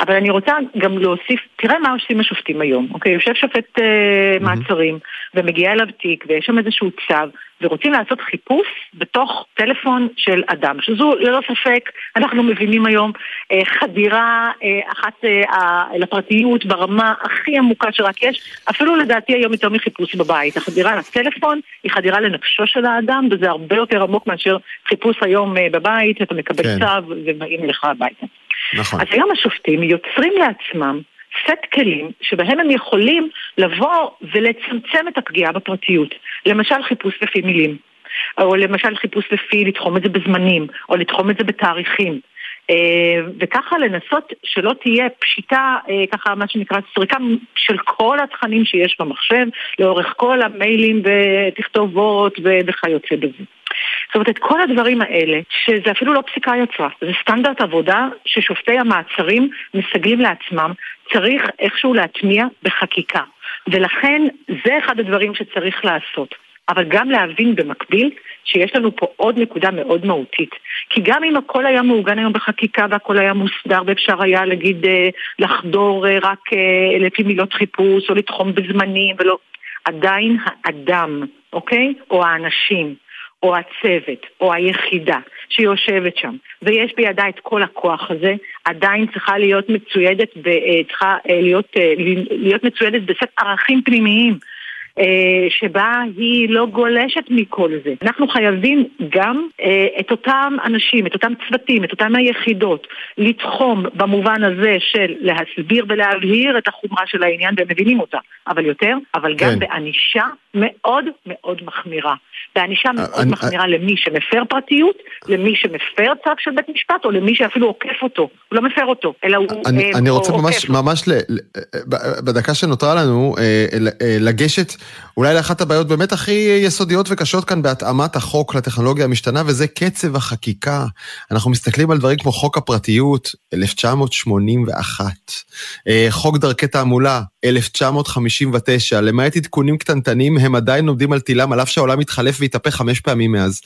[SPEAKER 5] אבל אני רוצה גם להוסיף, תראה מה עושים השופטים היום, אוקיי? יושב שופט אה, מעצרים ומגיע אליו תיק ויש שם איזשהו צו ורוצים לעשות חיפוש בתוך טלפון של אדם, שזו ללא ספק, אנחנו מבינים היום, אה, חדירה אה, אחת אה, לפרטיות ברמה הכי עמוקה שרק יש, אפילו לדעתי היום יותר מחיפוש בבית. החדירה לטלפון היא חדירה לנפשו של האדם, וזה הרבה יותר עמוק מאשר חיפוש היום אה, בבית, אתה מקבל כן. צו ובאים אליך הביתה. נכון. אז היום השופטים יוצרים לעצמם סט כלים שבהם הם יכולים לבוא ולצמצם את הפגיעה בפרטיות. למשל חיפוש לפי מילים, או למשל חיפוש לפי לתחום את זה בזמנים, או לתחום את זה בתאריכים. אה, וככה לנסות שלא תהיה פשיטה, אה, ככה מה שנקרא סריקה של כל התכנים שיש במחשב, לאורך כל המיילים ותכתובות וכיוצא בזה. זאת אומרת, את כל הדברים האלה, שזה אפילו לא פסיקה יצרה, זה סטנדרט עבודה ששופטי המעצרים מסגלים לעצמם, צריך איכשהו להטמיע בחקיקה. ולכן זה אחד הדברים שצריך לעשות. אבל גם להבין במקביל שיש לנו פה עוד נקודה מאוד מהותית. כי גם אם הכל היה מעוגן היום בחקיקה והכל היה מוסדר ואפשר היה להגיד אה, לחדור אה, רק אה, לפי מילות חיפוש או לתחום בזמנים ולא... עדיין האדם, אוקיי? או האנשים, או הצוות, או היחידה שיושבת שם, ויש בידה את כל הכוח הזה, עדיין צריכה להיות מצוידת, צריכה להיות, להיות מצוידת בסט ערכים פנימיים. אה, שבה היא לא גולשת מכל זה. אנחנו חייבים גם אה, את אותם אנשים, את אותם צוותים, את אותם היחידות, לתחום במובן הזה של להסביר ולהבהיר את החומרה של העניין והם מבינים אותה, אבל יותר, אבל גם כן. בענישה מאוד מאוד מחמירה. בענישה אה, מאוד מחמירה. למי שמפר פרטיות, למי שמפר צו של בית משפט, או למי שאפילו עוקף אותו. הוא לא מפר אותו, אלא הוא
[SPEAKER 1] אני, אה, אני רוצה ממש, ממש בדקה שנותרה לנו, אה, לגשת אולי לאחת הבעיות באמת הכי יסודיות וקשות כאן בהתאמת החוק לטכנולוגיה המשתנה, וזה קצב החקיקה. אנחנו מסתכלים על דברים כמו חוק הפרטיות, 1981, חוק דרכי תעמולה, 1959, למעט עדכונים קטנטנים, הם עדיין עומדים על תילם, על אף שהעולם מתחלף והתהפך חמש פעמים מאז.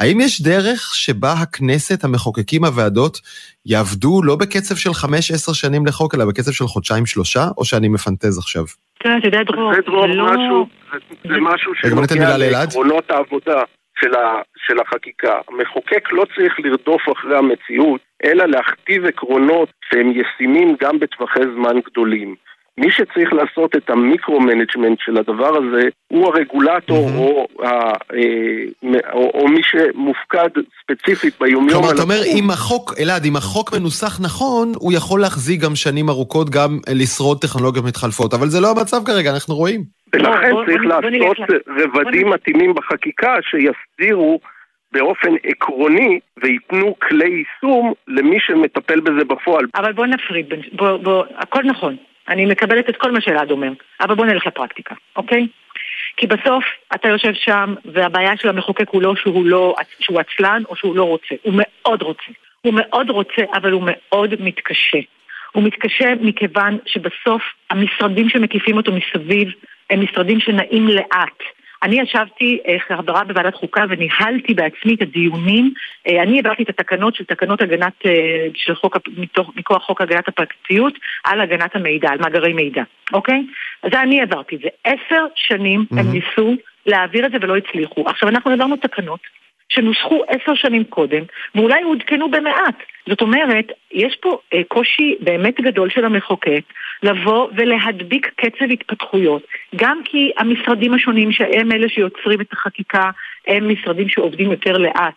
[SPEAKER 1] האם יש דרך שבה הכנסת, המחוקקים, הוועדות, יעבדו לא בקצב של חמש-עשר שנים לחוק, אלא בקצב של חודשיים-שלושה, או שאני מפנטז עכשיו?
[SPEAKER 5] כן, אתה יודע, דרור,
[SPEAKER 6] זה לא- משהו, זה משהו שנוגע לעקרונות העבודה. של, ה, של החקיקה. המחוקק לא צריך לרדוף אחרי המציאות, אלא להכתיב עקרונות שהם ישימים גם בטווחי זמן גדולים. מי שצריך לעשות את ה micro-management של הדבר הזה הוא הרגולטור mm-hmm. או, ה, אה, או, או מי שמופקד ספציפית ביומיום.
[SPEAKER 1] כלומר, אתה אומר, אם החוק, אלעד, אם החוק מנוסח נכון, הוא יכול להחזיק גם שנים ארוכות, גם לשרוד טכנולוגיות מתחלפות, אבל זה לא המצב כרגע, אנחנו רואים.
[SPEAKER 6] ולכן צריך לעשות רבדים מתאימים בחקיקה שיסדירו באופן עקרוני וייתנו כלי יישום למי שמטפל בזה בפועל.
[SPEAKER 5] אבל בוא נפריד, בוא, בוא, הכל נכון. אני מקבלת את כל מה שאלעד אומר, אבל בוא נלך לפרקטיקה, אוקיי? כי בסוף אתה יושב שם, והבעיה של המחוקק הוא לא שהוא לא, שהוא עצלן או שהוא לא רוצה, הוא מאוד רוצה. הוא מאוד רוצה, אבל הוא מאוד מתקשה. הוא מתקשה מכיוון שבסוף המשרדים שמקיפים אותו מסביב הם משרדים שנעים לאט. אני ישבתי חברה בוועדת חוקה וניהלתי בעצמי את הדיונים. אני העברתי את התקנות של תקנות הגנת, של חוק, מתוך, מכוח חוק הגנת הפרטיות על הגנת המידע, על מאגרי מידע, אוקיי? אז אני העברתי את זה. עשר שנים mm-hmm. הם ניסו להעביר את זה ולא הצליחו. עכשיו אנחנו העברנו תקנות שנוסחו עשר שנים קודם, ואולי עודכנו במעט. זאת אומרת, יש פה אה, קושי באמת גדול של המחוקק לבוא ולהדביק קצב התפתחויות, גם כי המשרדים השונים שהם אלה שיוצרים את החקיקה, הם משרדים שעובדים יותר לאט.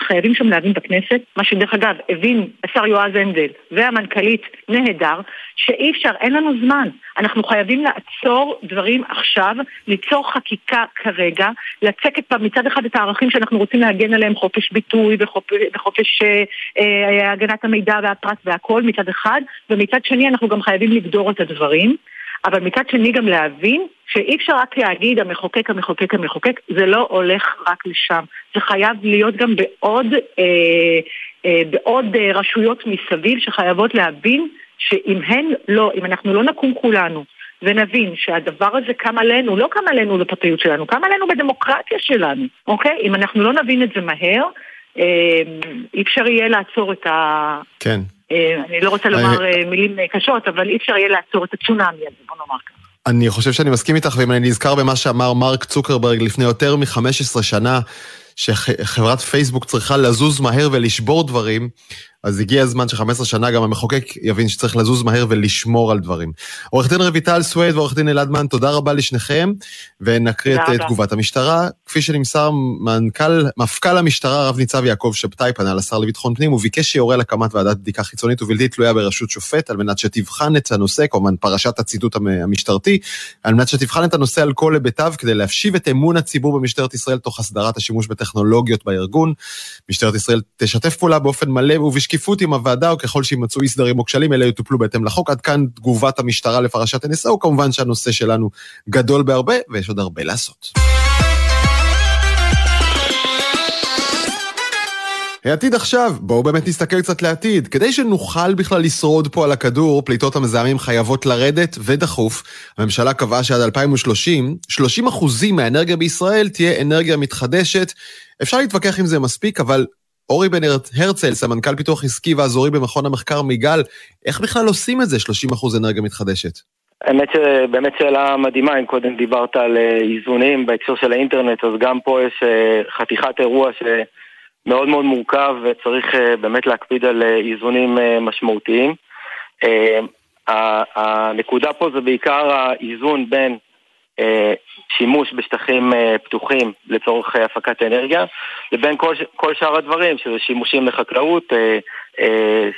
[SPEAKER 5] חייבים שם להבין בכנסת, מה שדרך אגב הבין השר יועז הנדל והמנכ"לית נהדר, שאי אפשר, אין לנו זמן. אנחנו חייבים לעצור דברים עכשיו, ליצור חקיקה כרגע, לצקת מצד אחד את הערכים שאנחנו רוצים להגן עליהם, חופש ביטוי וחופש, וחופש אה, אה, הגנת המידע והפרט והכל מצד אחד, ומצד שני אנחנו גם חייבים לגדור את הדברים. אבל מצד שני גם להבין שאי אפשר רק להגיד המחוקק, המחוקק, המחוקק, זה לא הולך רק לשם. זה חייב להיות גם בעוד, אה, אה, בעוד אה, רשויות מסביב שחייבות להבין שאם הן לא, אם אנחנו לא נקום כולנו ונבין שהדבר הזה קם עלינו, לא קם עלינו בפרטיות שלנו, קם עלינו בדמוקרטיה שלנו, אוקיי? אם אנחנו לא נבין את זה מהר, אה, אי אפשר יהיה לעצור את ה...
[SPEAKER 1] כן.
[SPEAKER 5] אה, אני לא רוצה לומר אה, מילים קשות, אבל אי אפשר יהיה לעצור את הצונאמי הזה, בוא נאמר ככה.
[SPEAKER 1] אני חושב שאני מסכים איתך, ואם אני נזכר במה שאמר מרק צוקרברג לפני יותר מ-15 שנה, שחברת פייסבוק צריכה לזוז מהר ולשבור דברים, אז הגיע הזמן ש-15 שנה גם המחוקק יבין שצריך לזוז מהר ולשמור על דברים. עורך דין רויטל סווייד ועורך דין אלעדמן, תודה רבה לשניכם, ונקריא את תגובת המשטרה. כפי שנמסר, מנכ"ל, מפכ"ל המשטרה, רב ניצב יעקב שבתאי, פנה לשר לביטחון פנים, וביקש שיורה על הקמת ועדת בדיקה חיצונית ובלתי תלויה בראשות שופט, על מנת שתבחן את הנושא, כמובן פרשת הציטוט המשטרתי, על מנת שתבחן את הנושא על כל היבטיו, כדי להפשיב את אמון הציבור במשטרת ישראל תוך הסדרת השימוש בטכנולוגיות בארגון. משטרת ישראל תשתף פעולה באופן מלא ובשקיפות עם הוועדה, או ככל שימצאו אי סדרים או כשלים, אלה יטופלו בהתאם לחוק. עד כאן תגובת המשטרה לפרשת NSO, כמובן שהנושא שלנו גדול בהרבה, ויש עוד הרבה לעשות. העתיד עכשיו, בואו באמת נסתכל קצת לעתיד. כדי שנוכל בכלל לשרוד פה על הכדור, פליטות המזהמים חייבות לרדת, ודחוף. הממשלה קבעה שעד 2030, 30 אחוזים מהאנרגיה בישראל תהיה אנרגיה מתחדשת. אפשר להתווכח אם זה מספיק, אבל אורי בן הרצל, סמנכ"ל פיתוח עסקי ואזורי במכון המחקר מיגל, איך בכלל עושים את זה, 30 אחוז אנרגיה מתחדשת?
[SPEAKER 7] האמת שבאמת שאלה מדהימה, אם קודם דיברת על אה, איזונים בהקשר של האינטרנט, אז גם פה יש אה, חתיכת אירוע שמאוד מאוד מורכב וצריך אה, באמת להקפיד על איזונים משמעותיים. הנקודה פה זה בעיקר האיזון בין שימוש בשטחים פתוחים לצורך הפקת אנרגיה, לבין כל, כל שאר הדברים, שזה שימושים לחקלאות, אה,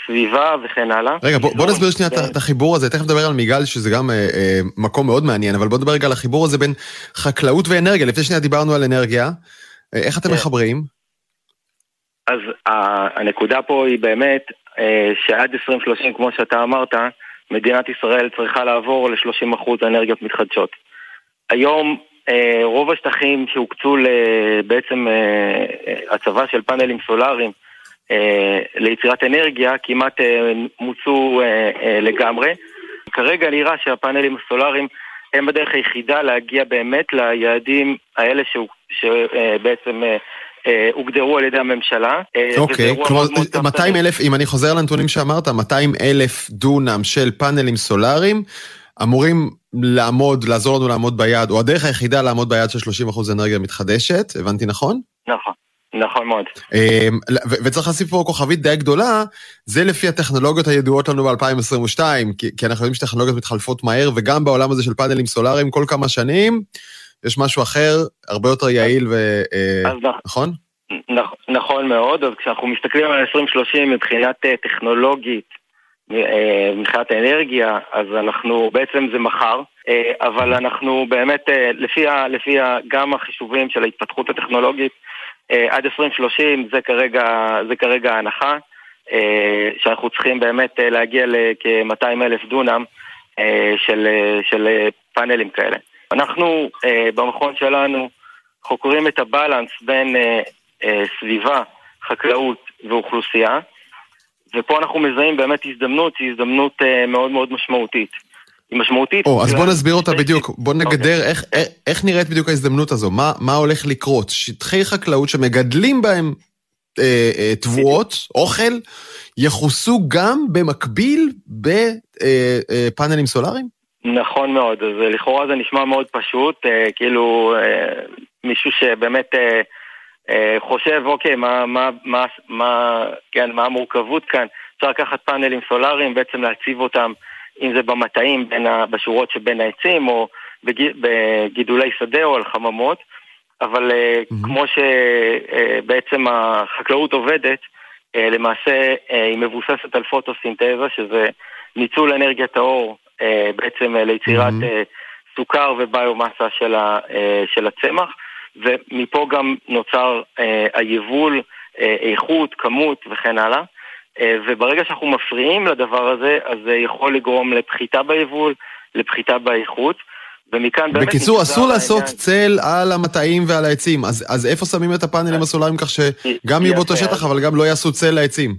[SPEAKER 7] סביבה וכן הלאה.
[SPEAKER 1] רגע, בוא, בוא נסביר שנייה את החיבור הזה, תכף נדבר על מיגל, שזה גם אה, אה, מקום מאוד מעניין, אבל בוא נדבר רגע על החיבור הזה בין חקלאות ואנרגיה. לפני שנייה דיברנו על אנרגיה, אה, איך אתם כן. מחברים?
[SPEAKER 7] אז הנקודה פה היא באמת אה, שעד 2030, כמו שאתה אמרת, מדינת ישראל צריכה לעבור ל-30% אנרגיות מתחדשות. היום אה, רוב השטחים שהוקצו בעצם הצבה של פאנלים סולאריים אה, ליצירת אנרגיה כמעט אה, מוצו אה, לגמרי. כרגע נראה שהפאנלים הסולאריים הם בדרך היחידה להגיע באמת ליעדים האלה שבעצם הוגדרו על ידי הממשלה.
[SPEAKER 1] אוקיי, כלומר 200 אלף, אם אני חוזר לנתונים שאמרת, 200 אלף דונם של פאנלים סולאריים אמורים לעמוד, לעזור לנו לעמוד ביעד, או הדרך היחידה לעמוד ביעד של 30% אנרגיה מתחדשת, הבנתי נכון?
[SPEAKER 7] נכון. נכון מאוד.
[SPEAKER 1] אמ, וצריך לשים פה כוכבית די גדולה, זה לפי הטכנולוגיות הידועות לנו ב-2022, כי, כי אנחנו יודעים שטכנולוגיות מתחלפות מהר, וגם בעולם הזה של פאנלים סולאריים כל כמה שנים, יש משהו אחר, הרבה יותר יעיל ו... אה, נכון?
[SPEAKER 7] נכון מאוד, אז כשאנחנו מסתכלים על 2030 מבחינת טכנולוגית, מבחינת האנרגיה, אז אנחנו, בעצם זה מחר, אבל אנחנו באמת, לפי, לפי גם החישובים של ההתפתחות הטכנולוגית, אה, עד 2030 זה כרגע, זה כרגע ההנחה, אה, שאנחנו צריכים באמת אה, להגיע לכ-200 אלף דונם של, של פאנלים כאלה. אנחנו במכון שלנו חוקרים את הבלנס בין סביבה, חקלאות ואוכלוסייה, ופה אנחנו מזהים באמת הזדמנות, שהיא הזדמנות מאוד מאוד משמעותית. היא משמעותית.
[SPEAKER 1] או, אז בוא נסביר אותה בדיוק, בוא אוקיי. נגדר איך, איך, איך נראית בדיוק ההזדמנות הזו, מה, מה הולך לקרות? שטחי חקלאות שמגדלים בהם אה, אה, תבואות, אוכל, יכוסו גם במקביל בפאנלים אה, אה, סולאריים?
[SPEAKER 7] נכון מאוד, אז לכאורה זה נשמע מאוד פשוט, אה, כאילו אה, מישהו שבאמת אה, אה, חושב, אוקיי, מה, מה, מה, מה, כן, מה המורכבות כאן? אפשר לקחת פאנלים סולאריים, בעצם להציב אותם, אם זה במטעים, ה, בשורות שבין העצים, או בג, בגידולי שדה או על חממות, אבל mm-hmm. כמו שבעצם אה, החקלאות עובדת, אה, למעשה היא מבוססת על פוטוסינתזה, שזה ניצול אנרגיית האור בעצם ליצירת mm-hmm. סוכר וביומאסה של, של הצמח, ומפה גם נוצר היבול, איכות, כמות וכן הלאה. אה, וברגע שאנחנו מפריעים לדבר הזה, אז זה יכול לגרום לפחיתה ביבול, לפחיתה באיכות. ומכאן באמת...
[SPEAKER 1] בקיצור, אסור לעשות צל על המטעים ועל העצים, אז, אז איפה שמים את הפאנלים הסולאריים כך שגם יהיו באותו שטח, אבל גם לא יעשו צל לעצים?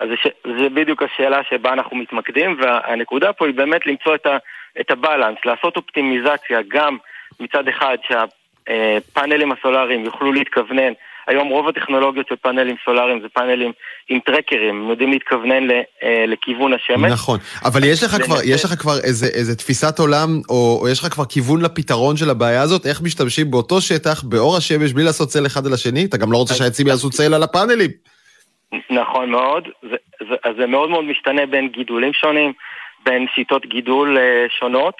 [SPEAKER 7] אז זה, זה בדיוק השאלה שבה אנחנו מתמקדים, והנקודה פה היא באמת למצוא את, ה, את הבלנס, לעשות אופטימיזציה גם מצד אחד שהפאנלים הסולאריים יוכלו להתכוונן היום רוב הטכנולוגיות של פאנלים סולאריים זה פאנלים עם טרקרים, הם יודעים להתכוונן אה, לכיוון השמש.
[SPEAKER 1] נכון, אבל יש לך כבר, יש לך כבר איזה, איזה תפיסת עולם, או, או יש לך כבר כיוון לפתרון של הבעיה הזאת, איך משתמשים באותו שטח, באור השמש, בלי לעשות צל אחד על השני? אתה גם לא רוצה שהעצים יעשו צל על הפאנלים.
[SPEAKER 7] נכון מאוד, זה, זה, אז זה מאוד מאוד משתנה בין גידולים שונים, בין שיטות גידול אה, שונות.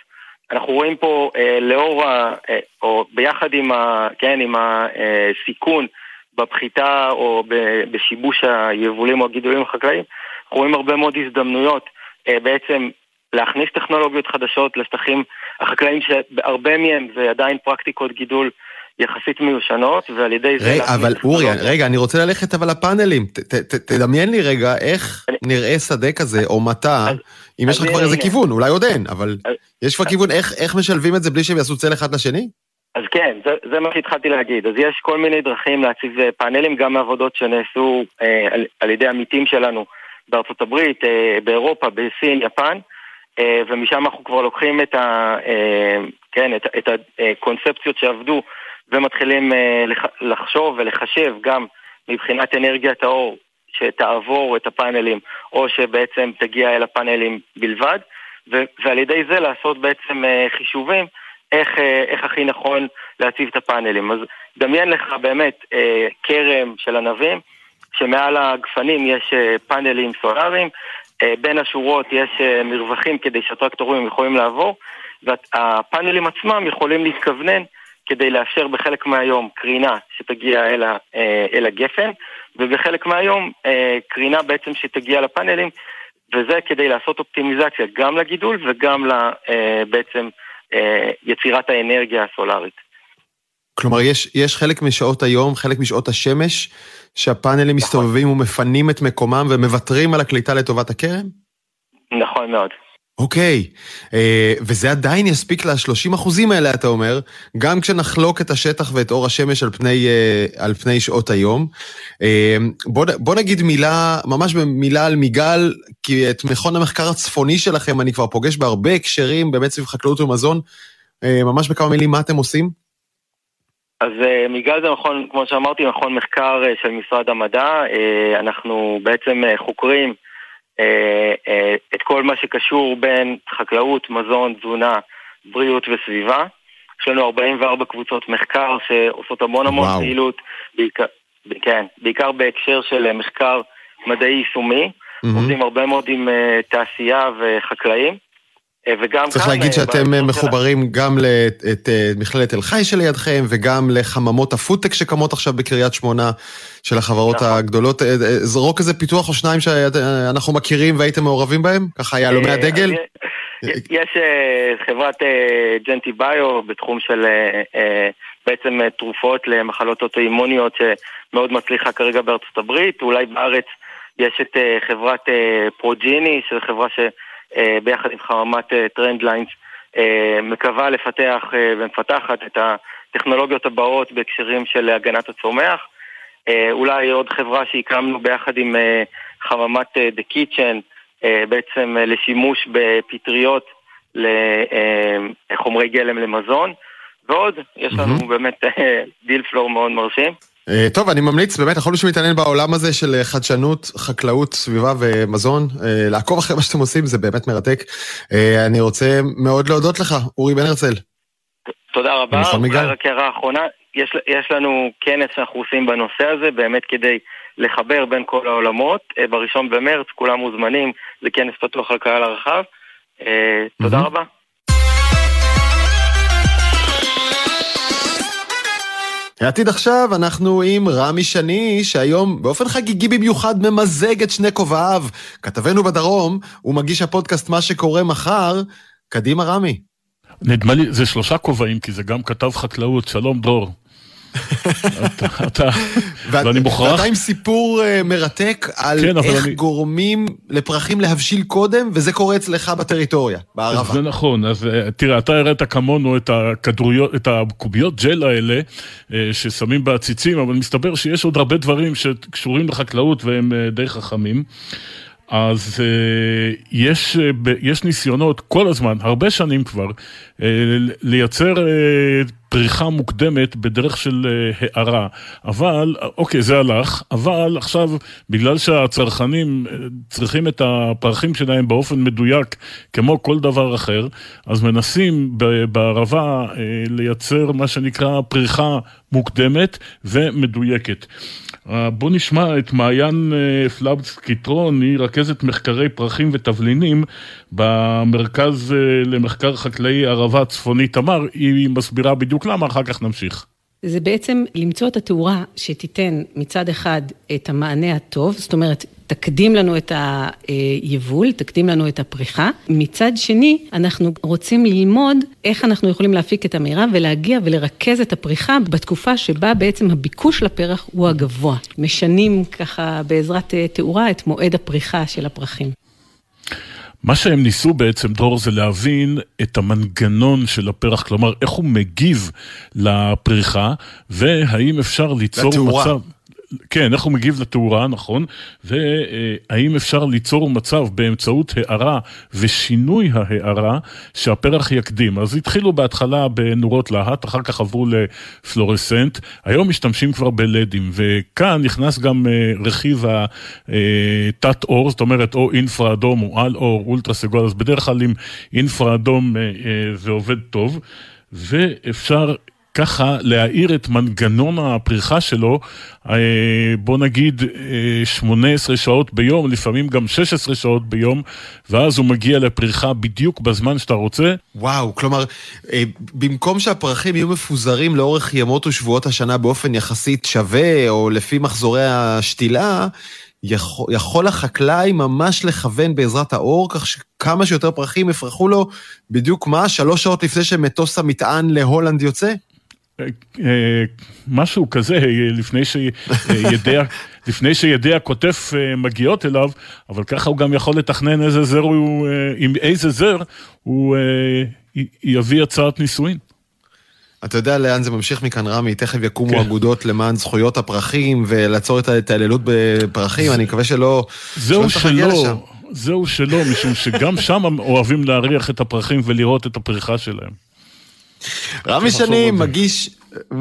[SPEAKER 7] אנחנו רואים פה אה, לאור, ה, אה, או ביחד עם, ה, כן, עם הסיכון אה, בפחיתה או בשיבוש היבולים או הגידולים החקלאיים, אנחנו רואים הרבה מאוד הזדמנויות אה, בעצם להכניס טכנולוגיות חדשות לשטחים החקלאיים שהרבה מהם זה עדיין פרקטיקות גידול יחסית מיושנות, ועל ידי זה...
[SPEAKER 1] רגע, אבל אורי, רגע, אני רוצה ללכת אבל לפאנלים. ת, ת, תדמיין לי רגע איך אני... נראה שדה כזה, או מטע, אם יש לך כבר איזה כיוון, אולי עוד אין, אבל יש כבר. כיוון איך, איך משלבים את זה בלי שהם יעשו צל אחד לשני?
[SPEAKER 7] אז כן, זה, זה מה שהתחלתי להגיד. אז יש כל מיני דרכים להציב אה, פאנלים, גם מעבודות שנעשו אה, על, על ידי עמיתים שלנו בארצות הברית, אה, באירופה, בסין, יפן, אה, ומשם אנחנו כבר לוקחים את, ה, אה, כן, את, את הקונספציות שעבדו ומתחילים אה, לח, לחשוב ולחשב גם מבחינת אנרגיית האור שתעבור את הפאנלים, או שבעצם תגיע אל הפאנלים בלבד, ו, ועל ידי זה לעשות בעצם אה, חישובים איך, אה, איך הכי נכון להציב את הפאנלים. אז דמיין לך באמת כרם של ענבים, שמעל הגפנים יש פאנלים סולאריים, בין השורות יש מרווחים כדי שהטרקטורים יכולים לעבור, והפאנלים עצמם יכולים להתכוונן כדי לאפשר בחלק מהיום קרינה שתגיע אל, ה, אל הגפן, ובחלק מהיום קרינה בעצם שתגיע לפאנלים, וזה כדי לעשות אופטימיזציה גם לגידול וגם בעצם אה, יצירת האנרגיה הסולארית.
[SPEAKER 1] כלומר, יש, יש חלק משעות היום, חלק משעות השמש, שהפאנלים נכון. מסתובבים ומפנים את מקומם ומוותרים על הקליטה לטובת הקרן?
[SPEAKER 7] נכון מאוד.
[SPEAKER 1] אוקיי, אה, וזה עדיין יספיק ל-30 אחוזים האלה, אתה אומר, גם כשנחלוק את השטח ואת אור השמש על פני, אה, על פני שעות היום. אה, בוא, נגיד מילה, ממש במילה על מיגל, כי את מכון המחקר הצפוני שלכם אני כבר פוגש בהרבה הקשרים, באמת סביב חקלאות ומזון. ממש בכמה מילים, מה אתם עושים?
[SPEAKER 7] אז מיגל זה מכון, כמו שאמרתי, מכון מחקר של משרד המדע. אנחנו בעצם חוקרים את כל מה שקשור בין חקלאות, מזון, תזונה, בריאות וסביבה. יש לנו 44 קבוצות מחקר שעושות המון המון וואו. פעילות, בעיקר, כן, בעיקר בהקשר של מחקר מדעי יישומי. Mm-hmm. עובדים הרבה מאוד עם תעשייה וחקלאים.
[SPEAKER 1] אה, וגם צריך להגיד אה, שאתם אה, מחוברים שלה... גם למכללת תל חי שלידכם, וגם לחממות הפודטק שקמות עכשיו בקריית שמונה, של החברות נכון. הגדולות. זרוק איזה פיתוח או שניים שאנחנו מכירים והייתם מעורבים בהם? ככה יהלומי הדגל?
[SPEAKER 7] יש חברת ג'נטי ביו בתחום של בעצם תרופות למחלות אוטואימוניות שמאוד מצליחה כרגע בארצות הברית. אולי בארץ יש את חברת פרוג'יני, שזו חברה ש... אה, ביחד עם חממת טרנד אה, אה, מקווה לפתח ומפתחת את הטכנולוגיות הבאות בהקשרים של הגנת הצומח. אולי עוד חברה שהקמנו ביחד עם חממת The Kitchen, בעצם לשימוש בפטריות לחומרי גלם למזון, ועוד, יש לנו mm-hmm. באמת deal flow מאוד מרשים.
[SPEAKER 1] אה, טוב, אני ממליץ באמת לכל מי שמתעניין בעולם הזה של אה, חדשנות, חקלאות, סביבה ומזון, אה, לעקוב אחרי מה שאתם עושים, זה באמת מרתק. אני רוצה מאוד להודות לך, אורי בן הרצל.
[SPEAKER 7] תודה רבה. רק הערה אחרונה, יש, יש לנו כנס שאנחנו עושים בנושא הזה, באמת כדי לחבר בין כל העולמות. בראשון במרץ, כולם מוזמנים, זה כנס פתוח לקהל הרחב. תודה רבה.
[SPEAKER 1] העתיד עכשיו, אנחנו עם רמי שני, שהיום באופן חגיגי במיוחד ממזג את שני כובעיו. כתבנו בדרום, הוא מגיש הפודקאסט מה שקורה מחר. קדימה, רמי.
[SPEAKER 8] נדמה לי, זה שלושה כובעים, כי זה גם כתב חקלאות. שלום, דרור.
[SPEAKER 1] אתה, ואני מוכרח... ואתה עם סיפור אה, מרתק על כן, איך. גורמים לפרחים להבשיל קודם, וזה קורה אצלך בטריטוריה, בערבה.
[SPEAKER 8] זה נכון, אז אה, תראה, אתה הראת כמונו את הכדוריות, את הקוביות ג'ל האלה, אה, ששמים בעציצים, אבל מסתבר שיש עוד הרבה דברים שקשורים לחקלאות והם די חכמים. אז uh, יש, uh, יש ניסיונות כל הזמן, הרבה שנים כבר, uh, לייצר uh, פריחה מוקדמת בדרך של uh, הערה. אבל, אוקיי, זה הלך, אבל עכשיו, בגלל שהצרכנים uh, צריכים את הפרחים שלהם באופן מדויק, כמו כל דבר אחר, אז מנסים בערבה uh, לייצר מה שנקרא פריחה מוקדמת ומדויקת. אה, בואו נשמע את מעיין אה, פלאבס קיטרון, היא רכזת מחקרי פרחים ותבלינים במרכז אה, למחקר חקלאי ערבה צפונית תמר, היא מסבירה בדיוק למה, אחר כך נמשיך.
[SPEAKER 9] זה בעצם למצוא את התאורה שתיתן מצד אחד את המענה הטוב, זאת אומרת, תקדים לנו את היבול, תקדים לנו את הפריחה. מצד שני, אנחנו רוצים ללמוד איך אנחנו יכולים להפיק את המירב ולהגיע ולרכז את הפריחה בתקופה שבה בעצם הביקוש לפרח הוא הגבוה. משנים ככה בעזרת אה, תאורה את מועד הפריחה של הפרחים.
[SPEAKER 8] מה שהם ניסו בעצם, דרור, זה להבין את המנגנון של הפרח, כלומר, איך הוא מגיב לפריחה, והאם אפשר ליצור לתאורה. מצב... כן, איך הוא מגיב לתאורה, נכון, והאם אפשר ליצור מצב באמצעות הערה ושינוי ההערה שהפרח יקדים. אז התחילו בהתחלה בנורות להט, אחר כך עברו לפלורסנט, היום משתמשים כבר בלדים, וכאן נכנס גם אה, רכיב התת אור, זאת אומרת או אינפרה אדום או על אור, אולטרה סגול, אז בדרך כלל עם אינפרה אדום אה, אה, זה עובד טוב. ואפשר ככה להאיר את מנגנון הפריחה שלו, אה, בוא נגיד 18 אה, שעות ביום, לפעמים גם 16 שעות ביום, ואז הוא מגיע לפריחה בדיוק בזמן שאתה רוצה.
[SPEAKER 1] וואו, כלומר, אה, במקום שהפרחים יהיו מפוזרים לאורך ימות ושבועות השנה באופן יחסית שווה, או לפי מחזורי השתילה, יכול, יכול החקלאי ממש לכוון בעזרת האור, כך שכמה שיותר פרחים יפרחו לו בדיוק מה? שלוש שעות לפני שמטוס המטען להולנד יוצא?
[SPEAKER 8] משהו כזה, לפני שידי, לפני שידי הקוטף אה, מגיעות אליו, אבל ככה הוא גם יכול לתכנן איזה זר הוא, אה, עם איזה זר הוא אה, יביא הצעת נישואין.
[SPEAKER 1] אתה יודע לאן זה ממשיך מכאן, רמי? תכף יקומו כן. אגודות למען זכויות הפרחים ולעצור את ההתעללות בפרחים, אני מקווה שלא...
[SPEAKER 8] זהו שלא, זהו שלא, משום שגם שם אוהבים להריח את הפרחים ולראות את הפריחה שלהם.
[SPEAKER 1] רמי שני מגיש,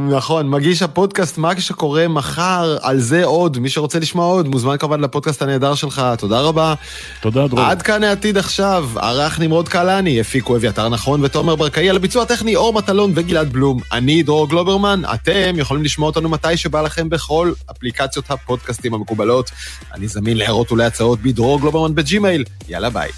[SPEAKER 1] נכון, מגיש הפודקאסט מה שקורה מחר, על זה עוד, מי שרוצה לשמוע עוד, מוזמן כמובן לפודקאסט הנהדר שלך, תודה רבה.
[SPEAKER 8] תודה, דרור.
[SPEAKER 1] עד כאן העתיד עכשיו, ערך נמרוד קהלני, הפיקו אביתר נכון ותומר ברקאי, על הביצוע הטכני אור מטלון וגלעד בלום. אני דרור גלוברמן, אתם יכולים לשמוע אותנו מתי שבא לכם בכל אפליקציות הפודקאסטים המקובלות. אני זמין להערות ולהצעות בדרור גלוברמן בג'ימייל. יאללה ביי.